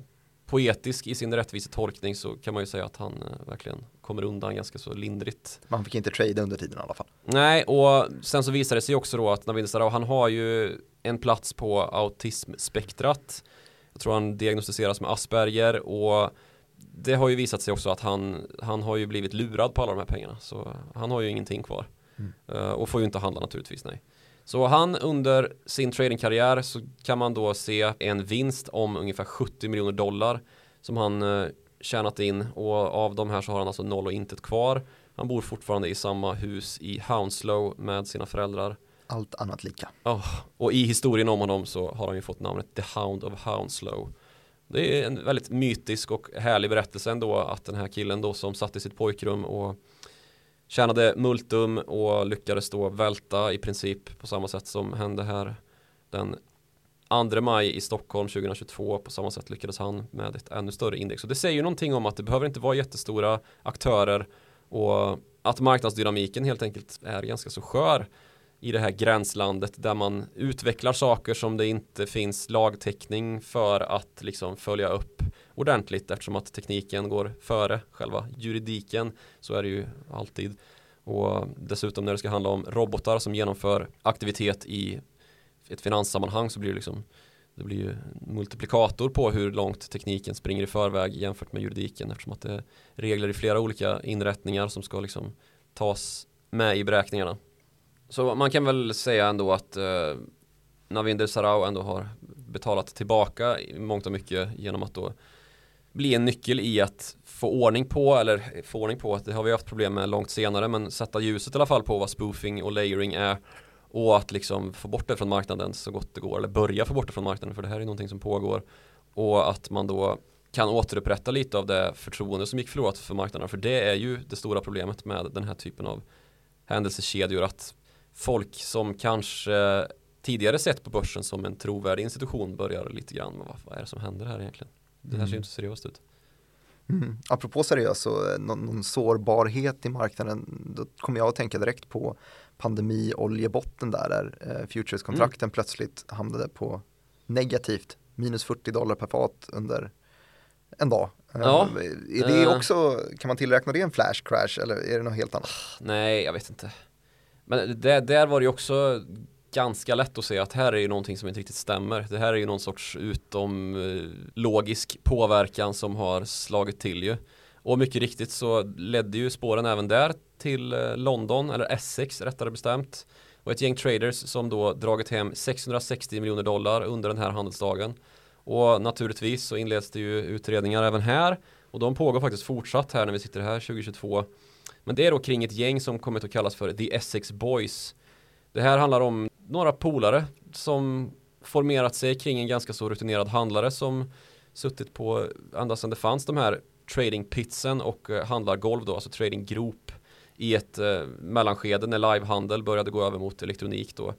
poetisk i sin rättvisetolkning så kan man ju säga att han uh, verkligen kommer undan ganska så lindrigt. Man fick inte trada under tiden i alla fall. Nej, och sen så visar det sig också då att Navid Sarau, han har ju en plats på autismspektrat. Jag tror han diagnostiseras med Asperger och det har ju visat sig också att han, han har ju blivit lurad på alla de här pengarna. Så han har ju ingenting kvar. Mm. Uh, och får ju inte handla naturligtvis, nej. Så han under sin tradingkarriär så kan man då se en vinst om ungefär 70 miljoner dollar som han uh, tjänat in och av de här så har han alltså noll och intet kvar. Han bor fortfarande i samma hus i Hounslow med sina föräldrar. Allt annat lika. Oh, och i historien om honom så har han ju fått namnet The Hound of Hounslow. Det är en väldigt mytisk och härlig berättelse ändå att den här killen då som satt i sitt pojkrum och tjänade multum och lyckades då välta i princip på samma sätt som hände här den 2 maj i Stockholm 2022 på samma sätt lyckades han med ett ännu större index. Och det säger ju någonting om att det behöver inte vara jättestora aktörer och att marknadsdynamiken helt enkelt är ganska så skör i det här gränslandet där man utvecklar saker som det inte finns lagtäckning för att liksom följa upp ordentligt eftersom att tekniken går före själva juridiken så är det ju alltid och dessutom när det ska handla om robotar som genomför aktivitet i ett finanssammanhang så blir det liksom det blir ju multiplikator på hur långt tekniken springer i förväg jämfört med juridiken eftersom att det är regler i flera olika inrättningar som ska liksom tas med i beräkningarna. Så man kan väl säga ändå att eh, Navinder Sarau ändå har betalat tillbaka i mångt och mycket genom att då bli en nyckel i att få ordning på, eller eh, få ordning på, det har vi haft problem med långt senare, men sätta ljuset i alla fall på vad spoofing och layering är och att liksom få bort det från marknaden så gott det går, eller börja få bort det från marknaden, för det här är någonting som pågår och att man då kan återupprätta lite av det förtroende som gick förlorat för marknaden, för det är ju det stora problemet med den här typen av händelsekedjor, att folk som kanske tidigare sett på börsen som en trovärdig institution börjar lite grann, vad, vad är det som händer här egentligen? Det här ser mm. inte seriöst ut. Mm. Apropå seriöst så någon, någon, sårbarhet i marknaden, då kommer jag att tänka direkt på pandemi oljebotten där, där eh, futureskontrakten mm. plötsligt hamnade på negativt, minus 40 dollar per fat under en dag. Ja. Eh, är det uh. också, kan man tillräkna det en flash crash eller är det något helt annat? Nej, jag vet inte. Men det, där var det ju också ganska lätt att se att här är ju någonting som inte riktigt stämmer. Det här är ju någon sorts utom eh, logisk påverkan som har slagit till ju. Och mycket riktigt så ledde ju spåren även där till eh, London, eller Essex rättare bestämt. Och ett gäng traders som då dragit hem 660 miljoner dollar under den här handelsdagen. Och naturligtvis så inleds det ju utredningar även här. Och de pågår faktiskt fortsatt här när vi sitter här 2022. Men det är då kring ett gäng som kommit att kallas för The Essex Boys. Det här handlar om några polare som formerat sig kring en ganska så rutinerad handlare som suttit på ända sedan det fanns de här trading pitsen och eh, handlargolv då, alltså trading grop i ett eh, mellanskede när livehandel började gå över mot elektronik då.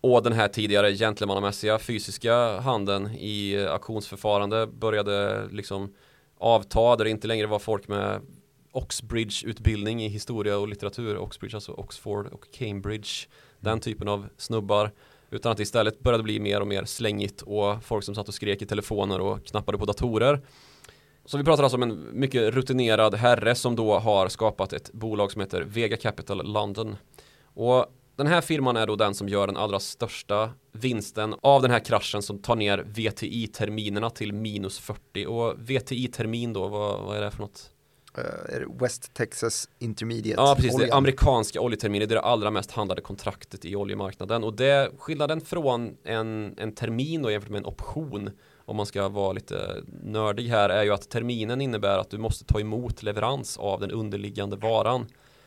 Och den här tidigare gentlemannamässiga fysiska handeln i eh, auktionsförfarande började liksom avta där det inte längre var folk med Oxbridge-utbildning i historia och litteratur, Oxbridge, alltså Oxford och Cambridge den typen av snubbar. Utan att det istället började bli mer och mer slängigt och folk som satt och skrek i telefoner och knappade på datorer. Så vi pratar alltså om en mycket rutinerad herre som då har skapat ett bolag som heter Vega Capital London. Och den här firman är då den som gör den allra största vinsten av den här kraschen som tar ner VTI-terminerna till minus 40 och VTI-termin då, vad, vad är det för något? Uh, West Texas Intermediate. Ja, precis. Oljan. Det amerikanska oljeterminer, det är det allra mest handlade kontraktet i oljemarknaden. Och det skillnaden från en, en termin då jämfört med en option om man ska vara lite nördig här är ju att terminen innebär att du måste ta emot leverans av den underliggande varan.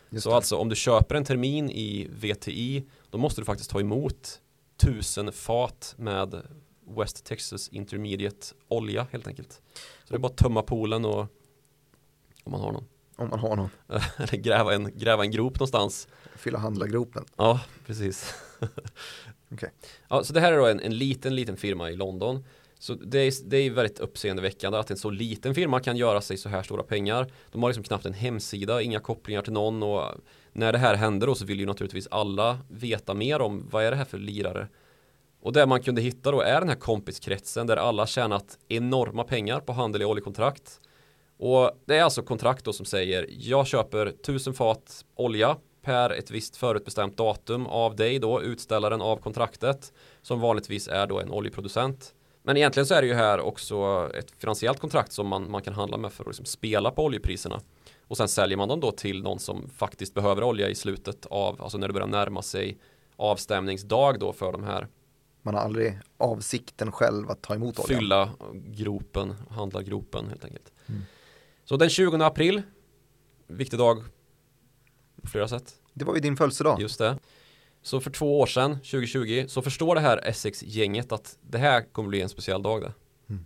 Just så det. alltså om du köper en termin i VTI då måste du faktiskt ta emot tusen fat med West Texas Intermediate olja helt enkelt. Så det är bara att tömma poolen och om man har någon. Om man har någon. Eller gräva en, gräva en grop någonstans. Fylla handlargropen. Ja, precis. okay. ja, så det här är då en, en liten, liten firma i London så det är, det är väldigt uppseendeväckande att en så liten firma kan göra sig så här stora pengar. De har liksom knappt en hemsida, inga kopplingar till någon och när det här händer då så vill ju naturligtvis alla veta mer om vad är det här för lirare. Och det man kunde hitta då är den här kompiskretsen där alla tjänat enorma pengar på handel i oljekontrakt. Och det är alltså kontrakt då som säger jag köper tusen fat olja per ett visst förutbestämt datum av dig då, utställaren av kontraktet som vanligtvis är då en oljeproducent. Men egentligen så är det ju här också ett finansiellt kontrakt som man, man kan handla med för att liksom spela på oljepriserna. Och sen säljer man dem då till någon som faktiskt behöver olja i slutet av, alltså när det börjar närma sig avstämningsdag då för de här. Man har aldrig avsikten själv att ta emot olja. Fylla gropen, handla gropen helt enkelt. Mm. Så den 20 april, viktig dag på flera sätt. Det var ju din födelsedag. Just det. Så för två år sedan, 2020, så förstår det här Essex-gänget att det här kommer bli en speciell dag. Det. Mm.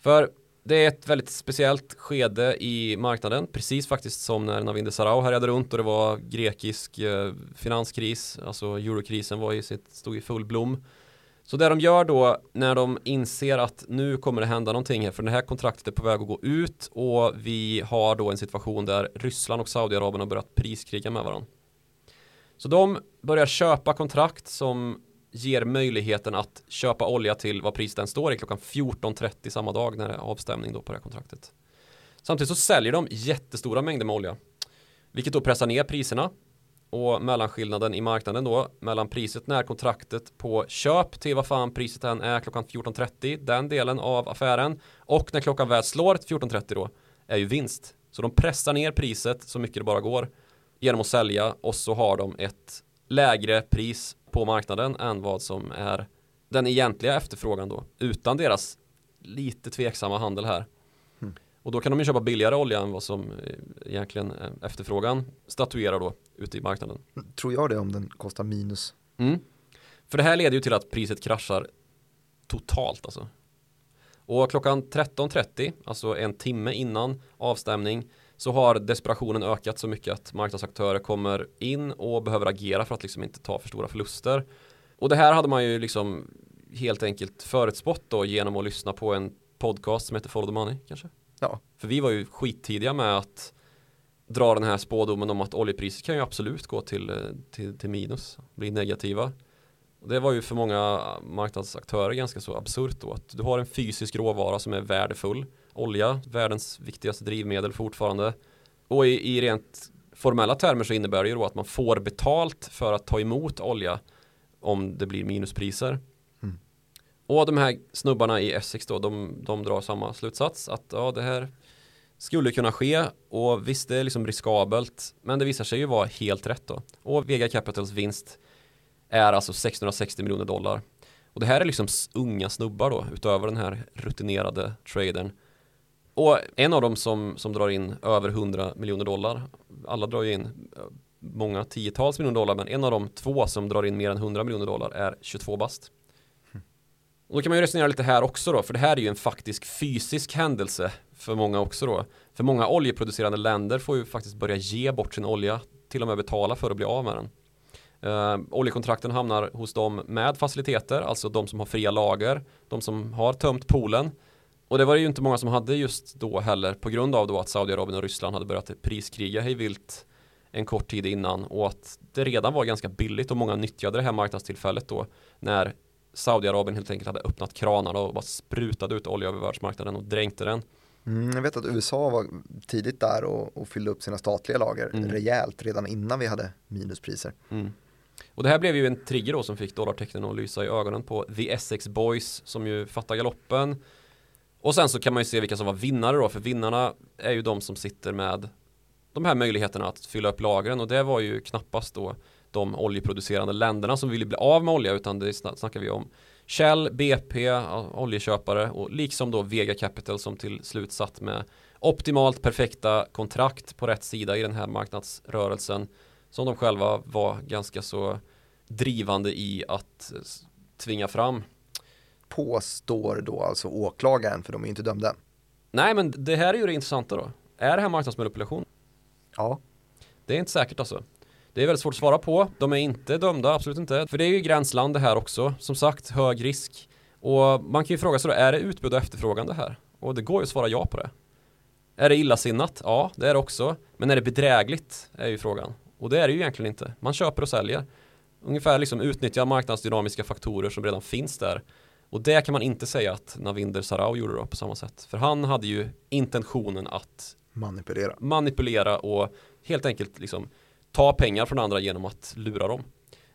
För det är ett väldigt speciellt skede i marknaden, precis faktiskt som när Navin Sarau härjade runt och det var grekisk eh, finanskris, alltså eurokrisen var i sitt, stod i full blom. Så det de gör då när de inser att nu kommer det hända någonting här för det här kontraktet är på väg att gå ut och vi har då en situation där Ryssland och Saudiarabien har börjat priskriga med varandra. Så de börjar köpa kontrakt som ger möjligheten att köpa olja till vad priset än står i klockan 14.30 samma dag när det är avstämning då på det här kontraktet. Samtidigt så säljer de jättestora mängder med olja. Vilket då pressar ner priserna och mellanskillnaden i marknaden då mellan priset när kontraktet på köp till vad fan priset än är klockan 14.30 den delen av affären och när klockan väl slår 14.30 då är ju vinst. Så de pressar ner priset så mycket det bara går genom att sälja och så har de ett lägre pris på marknaden än vad som är den egentliga efterfrågan då utan deras lite tveksamma handel här. Mm. Och då kan de ju köpa billigare olja än vad som eh, egentligen efterfrågan statuerar då ute i marknaden. Tror jag det om den kostar minus. Mm. För det här leder ju till att priset kraschar totalt alltså. Och klockan 13.30, alltså en timme innan avstämning, så har desperationen ökat så mycket att marknadsaktörer kommer in och behöver agera för att liksom inte ta för stora förluster. Och det här hade man ju liksom helt enkelt förutspått då genom att lyssna på en podcast som heter Follow the Money kanske. Ja. För vi var ju skittidiga med att dra den här spådomen om att oljepriset kan ju absolut gå till, till, till minus, bli negativa. Och det var ju för många marknadsaktörer ganska så absurt då att du har en fysisk råvara som är värdefull olja, världens viktigaste drivmedel fortfarande. Och i, i rent formella termer så innebär det ju då att man får betalt för att ta emot olja om det blir minuspriser. Mm. Och de här snubbarna i Essex då, de, de drar samma slutsats att ja, det här skulle kunna ske och visst det är liksom riskabelt men det visar sig ju vara helt rätt då. Och Vega Capitals vinst är alltså 660 miljoner dollar. Och det här är liksom unga snubbar då utöver den här rutinerade tradern och en av dem som, som drar in över 100 miljoner dollar, alla drar ju in eh, många tiotals miljoner dollar, men en av de två som drar in mer än 100 miljoner dollar är 22 bast. Och då kan man ju resonera lite här också då, för det här är ju en faktisk fysisk händelse för många också då. För många oljeproducerande länder får ju faktiskt börja ge bort sin olja, till och med betala för att bli av med den. Uh, oljekontrakten hamnar hos dem med faciliteter, alltså de som har fria lager, de som har tömt poolen och det var det ju inte många som hade just då heller på grund av då att Saudiarabien och Ryssland hade börjat priskriga hej vilt en kort tid innan och att det redan var ganska billigt och många nyttjade det här marknadstillfället då när Saudiarabien helt enkelt hade öppnat kranarna och bara sprutade ut olja över världsmarknaden och dränkte den. Mm, jag vet att USA var tidigt där och, och fyllde upp sina statliga lager mm. rejält redan innan vi hade minuspriser. Mm. Och det här blev ju en trigger då som fick dollartecknen att lysa i ögonen på The Essex Boys som ju fattar galoppen. Och sen så kan man ju se vilka som var vinnare då, för vinnarna är ju de som sitter med de här möjligheterna att fylla upp lagren och det var ju knappast då de oljeproducerande länderna som ville bli av med olja utan det snackar vi om Shell, BP, oljeköpare och liksom då Vega Capital som till slut satt med optimalt perfekta kontrakt på rätt sida i den här marknadsrörelsen som de själva var ganska så drivande i att tvinga fram. Påstår då alltså åklagaren, för de är ju inte dömda. Nej, men det här är ju det intressanta då. Är det här marknadsmanipulation? Ja. Det är inte säkert alltså. Det är väldigt svårt att svara på. De är inte dömda, absolut inte. För det är ju gränsland det här också. Som sagt, hög risk. Och man kan ju fråga sig då, är det utbud och efterfrågan det här? Och det går ju att svara ja på det. Är det illasinnat? Ja, det är det också. Men är det bedrägligt? Är ju frågan. Och det är det ju egentligen inte. Man köper och säljer. Ungefär liksom utnyttjar marknadsdynamiska faktorer som redan finns där. Och det kan man inte säga att Navinder Sarau gjorde då på samma sätt. För han hade ju intentionen att manipulera, manipulera och helt enkelt liksom ta pengar från andra genom att lura dem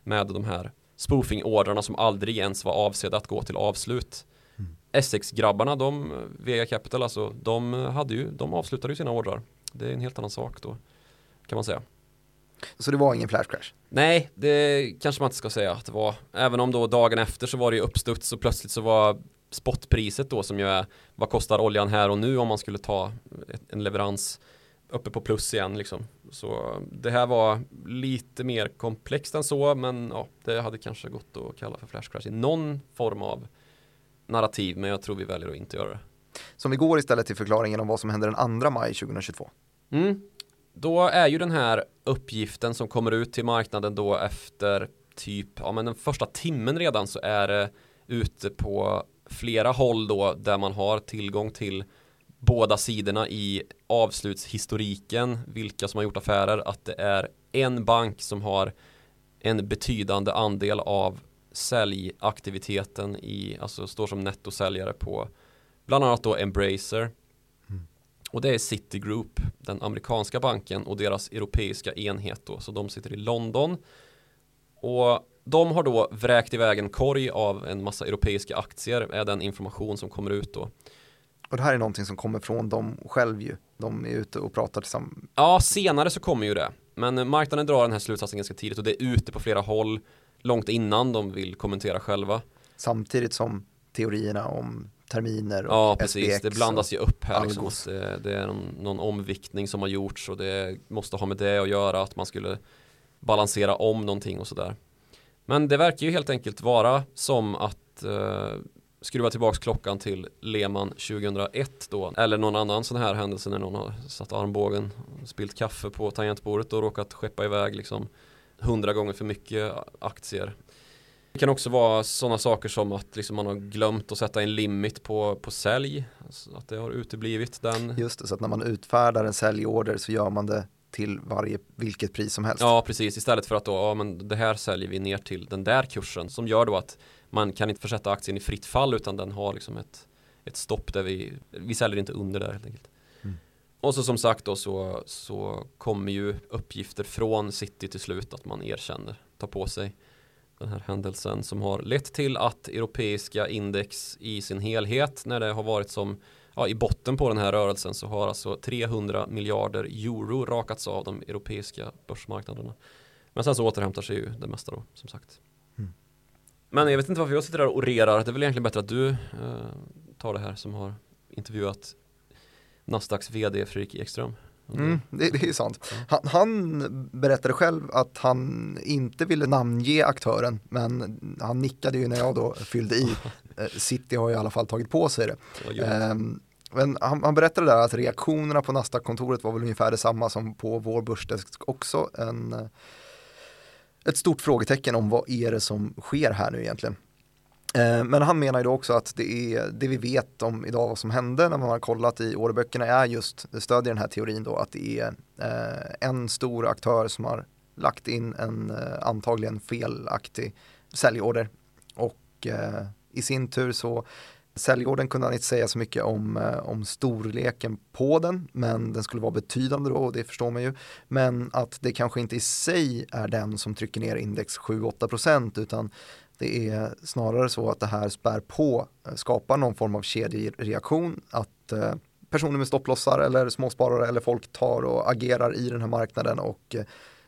med de här spoofing-ordrarna som aldrig ens var avsedda att gå till avslut. Mm. Essex-grabbarna, de, Vega Capital alltså, de hade ju, de avslutade ju sina ordrar. Det är en helt annan sak då, kan man säga. Så det var ingen flash crash? Nej, det kanske man inte ska säga att det var. Även om då dagen efter så var det ju uppstuds och plötsligt så var spotpriset då som ju är vad kostar oljan här och nu om man skulle ta en leverans uppe på plus igen liksom. Så det här var lite mer komplext än så men ja, det hade kanske gått att kalla för flash crash i någon form av narrativ men jag tror vi väljer att inte göra det. Så vi går istället till förklaringen om vad som händer den 2 maj 2022. Mm. Då är ju den här uppgiften som kommer ut till marknaden då efter typ, ja men den första timmen redan så är det ute på flera håll då där man har tillgång till båda sidorna i avslutshistoriken, vilka som har gjort affärer, att det är en bank som har en betydande andel av säljaktiviteten i, alltså står som nettosäljare på bland annat då Embracer. Mm. och det är Citigroup, den amerikanska banken och deras europeiska enhet då, så de sitter i London. Och de har då vräkt iväg en korg av en massa europeiska aktier är den information som kommer ut då och det här är någonting som kommer från dem själv ju. De är ute och pratar tillsammans. Ja, senare så kommer ju det. Men marknaden drar den här slutsatsen ganska tidigt och det är ute på flera håll långt innan de vill kommentera själva. Samtidigt som teorierna om terminer och Ja, precis. SPX det blandas ju upp här. Liksom. Det, det, är någon, någon omviktning som har gjorts och det måste ha med det att göra att man skulle balansera om någonting och sådär. Men det verkar ju helt enkelt vara som att eh, skruva tillbaks klockan till Lehman 2001 då? Eller någon annan sån här händelse när någon har satt armbågen spilt kaffe på tangentbordet och råkat skeppa iväg liksom hundra gånger för mycket aktier? Det kan också vara sådana saker som att liksom man har glömt att sätta en limit på, på sälj alltså att det har uteblivit den. Just det, så att när man utfärdar en säljorder så gör man det till varje, vilket pris som helst. Ja, precis. Istället för att då, ja men det här säljer vi ner till den där kursen som gör då att man kan inte försätta aktien i fritt fall utan den har liksom ett, ett stopp där vi, vi säljer inte under där helt enkelt. Mm. Och så som sagt då så, så kommer ju uppgifter från City till slut att man erkänner, tar på sig den här händelsen som har lett till att europeiska index i sin helhet när det har varit som ja, i botten på den här rörelsen så har alltså 300 miljarder euro rakats av de europeiska börsmarknaderna. Men sen så återhämtar sig ju det mesta då som sagt. Men jag vet inte varför jag sitter där och orerar. Det är väl egentligen bättre att du eh, tar det här som har intervjuat Nasdaqs vd Fredrik Ekström. Mm, det, det, är sant. Han, han, berättade själv att han inte ville namnge aktören men han nickade ju när jag då fyllde i. Eh, City har i alla fall tagit på sig det. Um, men han, han, berättade där att reaktionerna på Nasdaq-kontoret var väl ungefär detsamma som på vår börsdesk också. En, ett stort frågetecken om vad är det som sker här nu egentligen. Eh, men han menar ju då också att det, är, det vi vet om idag vad som hände när man har kollat i orderböckerna är just, det stödjer den här teorin då, att det är eh, en stor aktör som har lagt in en eh, antagligen felaktig säljorder och i sin tur så Säljorden kunde han inte säga så mycket om, eh, om storleken på den, men den skulle vara betydande då och det förstår man ju. Men att det kanske inte i sig är den som trycker ner index 7-8% utan det är snarare så att det här spär på, eh, skapar någon form av kedjereaktion, att eh, personer med stopplossar eller småsparare eller folk tar och agerar i den här marknaden och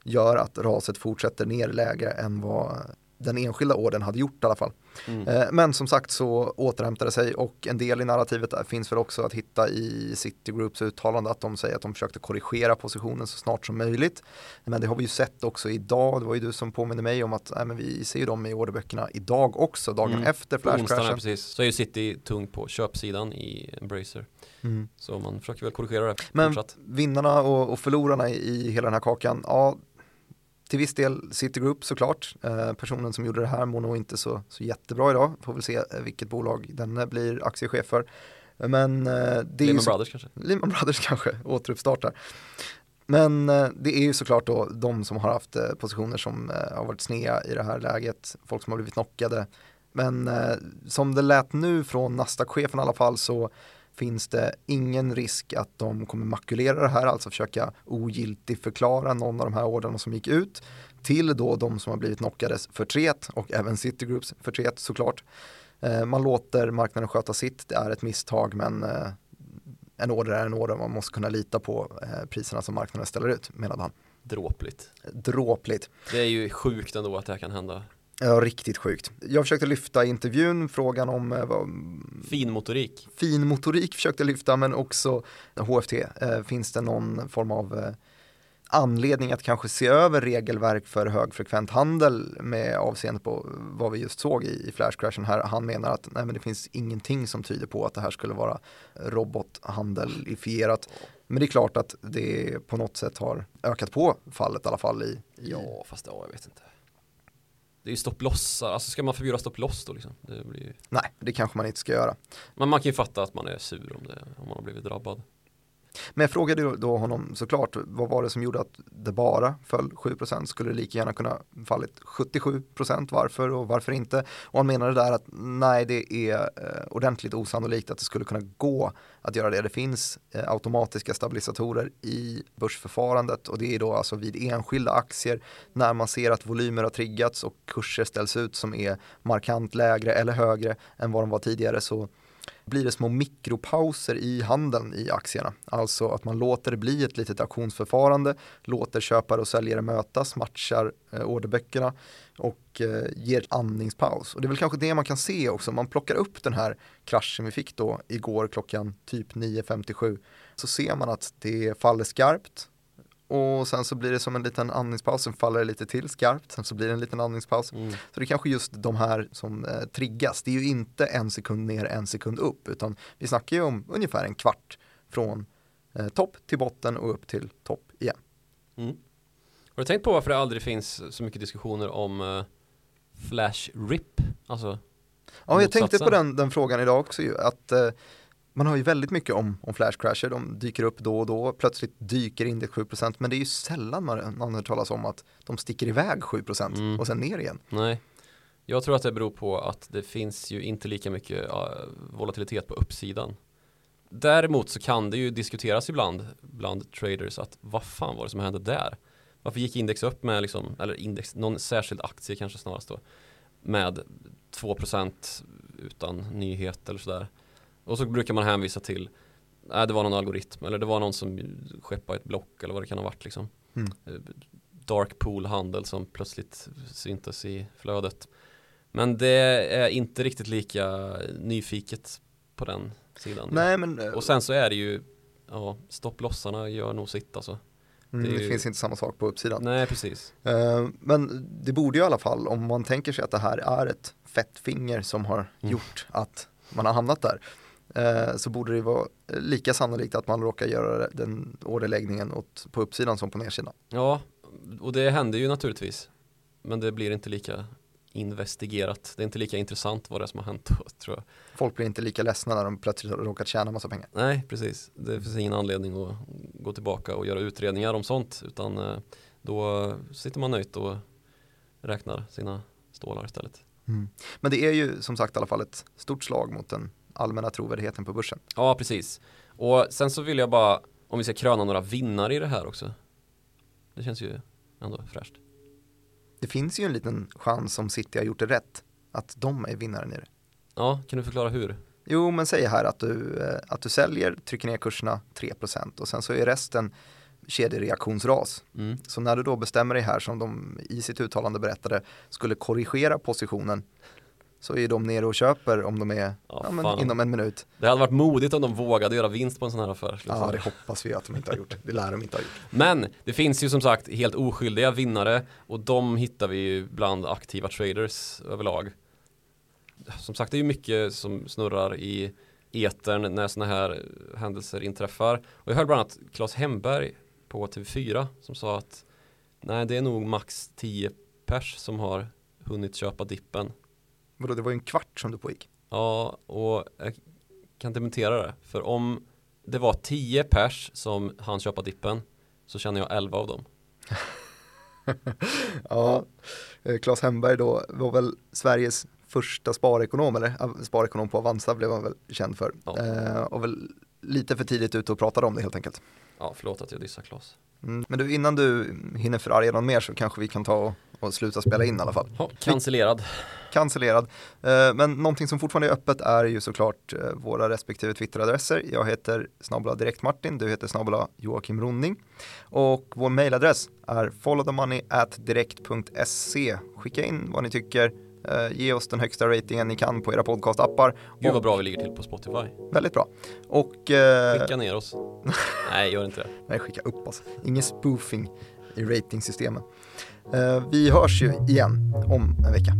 gör att raset fortsätter ner lägre än vad den enskilda orden hade gjort i alla fall. Mm. Eh, men som sagt så återhämtade sig och en del i narrativet finns väl också att hitta i Citigroups uttalande att de säger att de försökte korrigera positionen så snart som möjligt. Men det har vi ju sett också idag, det var ju du som påminner mig om att nej, men vi ser ju dem i orderböckerna idag också, dagen mm. efter flashcrashen. precis, så är ju City tung på köpsidan i Embracer. Mm. Så man försöker väl korrigera det. Men fortsatt. vinnarna och, och förlorarna i, i hela den här kakan, ja till viss del Citigroup såklart. Eh, personen som gjorde det här mår nog inte så, så jättebra idag. Får väl se eh, vilket bolag den blir aktiechef för. Men eh, det är Lehman Brothers kanske? Lehman Brothers kanske återuppstartar. Men eh, det är ju såklart då de som har haft eh, positioner som eh, har varit snea i det här läget. Folk som har blivit knockade. Men som det lät nu från Nasdaq-chefen i alla fall så finns det ingen risk att de kommer makulera det här, alltså försöka ogiltigt förklara någon av de här ordrarna som gick ut till då de som har blivit knockades förtret och även Citigroups förtret såklart. Eh, man låter marknaden sköta sitt, det är ett misstag men eh, en order är en order, man måste kunna lita på eh, priserna som marknaden ställer ut, menade han. Dråpligt. Dråpligt. Det är ju sjukt ändå att det här kan hända. Ja, riktigt sjukt. Jag försökte lyfta i intervjun frågan om eh, vad, fin motorik. Fin motorik försökte lyfta, men också HFT. Eh, finns det någon form av eh, anledning att kanske se över regelverk för högfrekvent handel med avseende på vad vi just såg i, i flashcrashen här. Han menar att nej, men det finns ingenting som tyder på att det här skulle vara robothandelifierat. Men det är klart att det på något sätt har ökat på fallet i alla fall i, i... Ja, fast ja, jag vet inte. Det är ju stopplossar, alltså ska man förbjuda stopploss då liksom? Det blir... Nej, det kanske man inte ska göra. Men man kan ju fatta att man är sur om, det, om man har blivit drabbad. Men jag frågade då honom såklart, vad var det som gjorde att det bara föll 7%? Skulle det lika gärna kunna fallit 77%? Varför och varför inte? Och han menade där att nej, det är eh, ordentligt osannolikt att det skulle kunna gå att göra det. Det finns eh, automatiska stabilisatorer i börsförfarandet och det är då alltså vid enskilda aktier när man ser att volymer har triggats och kurser ställs ut som är markant lägre eller högre än vad de var tidigare så blir det små mikropauser i handeln i aktierna. Alltså att man låter det bli ett litet auktionsförfarande, låter köpare och säljare mötas, matchar eh, orderböckerna och eh, ger andningspaus. Och det är väl kanske det man kan se också, man plockar upp den här kraschen vi fick då igår klockan typ 9.57 så ser man att det faller skarpt och sen så blir det som en liten andningspaus, sen faller det lite till skarpt, sen så blir det en liten andningspaus. Mm. Så det är kanske just de här som eh, triggas. Det är ju inte en sekund ner, en sekund upp, utan vi snackar ju om ungefär en kvart från eh, topp till botten och upp till topp igen. Mm. Har du tänkt på varför det aldrig finns så mycket diskussioner om eh, flash rip? Alltså Ja, jag tänkte på den, den frågan idag också ju, att eh, man har ju väldigt mycket om, om flashcrasher, de dyker upp då och då, plötsligt dyker index 7% men det är ju sällan man, man hör talas om att de sticker iväg 7% mm. och sen ner igen. Nej, jag tror att det beror på att det finns ju inte lika mycket volatilitet på uppsidan. Däremot så kan det ju diskuteras ibland bland traders att vad fan var det som hände där? Varför gick index upp med liksom, eller index, någon särskild aktie kanske snarast då, med 2% utan nyhet eller sådär. Och så brukar man hänvisa till Nej det var någon algoritm eller det var någon som skeppade ett block eller vad det kan ha varit liksom. Mm. Eh, dark pool handel som plötsligt syntes i flödet. Men det är inte riktigt lika nyfiket på den sidan. Nej, men, och sen så är det ju ja, stopplossarna gör nog sitt alltså. Mm, det, det finns inte samma sak på uppsidan. Nej, precis. Uh, men det borde ju i alla fall, om man tänker sig att det här är ett fett finger som har mm. gjort att man har hamnat där eh, så borde det vara lika sannolikt att man råkar göra den orderläggningen åt, på uppsidan som på nedsidan. Ja, och det händer ju naturligtvis. Men det blir inte lika investigerat. Det är inte lika intressant vad det är som har hänt då, tror jag. Folk blir inte lika ledsna när de plötsligt har råkat tjäna massa pengar. Nej, precis. Det finns ingen anledning att gå tillbaka och göra utredningar om sånt. Utan eh, då sitter man nöjt och räknar sina stålar istället. Mm. Men det är ju som sagt i alla fall ett stort slag mot en allmänna trovärdigheten på börsen. Ja, precis. Och sen så vill jag bara, om vi ska kröna några vinnare i det här också. Det känns ju ändå fräscht. Det finns ju en liten chans om City har gjort det rätt, att de är vinnaren i det. Ja, kan du förklara hur? Jo, men säg här att du, eh, att du säljer, trycker ner kurserna 3% och sen så är resten kedjereaktionsras. Mm. Så när du då bestämmer dig här som de i sitt uttalande berättade skulle korrigera positionen så är de nere och köper om de är Ja, ja, inom en minut. Det hade varit modigt om de vågade göra vinst på en sån här affär. jag Ja, det hoppas vi att de inte har gjort. Det lär de inte ha gjort. Men det finns ju som sagt helt oskyldiga vinnare och de hittar vi ju bland aktiva traders överlag. Som sagt det är ju mycket som snurrar i etern när sådana här händelser inträffar. Och jag hörde bland annat Claes Hemberg på TV4 som sa att nej det är nog max 10 pers som har hunnit köpa dippen. Vadå, det var ju en kvart som du pågick. Ja, och jag kan dementera det. För om det var 10 pers som hann köpa dippen så känner jag 11 av dem. Ja, eh, Claes Hemberg då var väl Sveriges första sparekonom, eller sparekonom på Avanza blev han väl känd för. Ja. Eh, och väl lite för tidigt ute och pratade om det helt enkelt. Ja, förlåt att jag dissar Claes. Mm. Men du, innan du hinner förarga någon mer så kanske vi kan ta och, och sluta spela in i alla fall. Ja, cancellerad. Cancellerad. Eh, men någonting som fortfarande är öppet är ju såklart eh, våra respektive Twitteradresser. Jag heter snabla direkt Martin, du heter snabla Joakim Ronning. Och vår mailadress är followthemoney at direkt.se. Skicka in vad ni tycker. Eh, ge oss den högsta ratingen ni kan på era podcastappar. Gud vad bra vi ligger till på Spotify. Väldigt bra. Och... Eh, Skicka ner oss. Nej, gör inte det. Nej, skicka upp oss. Ingen spoofing i ratingsystemen. Eh, vi hörs ju igen om en vecka.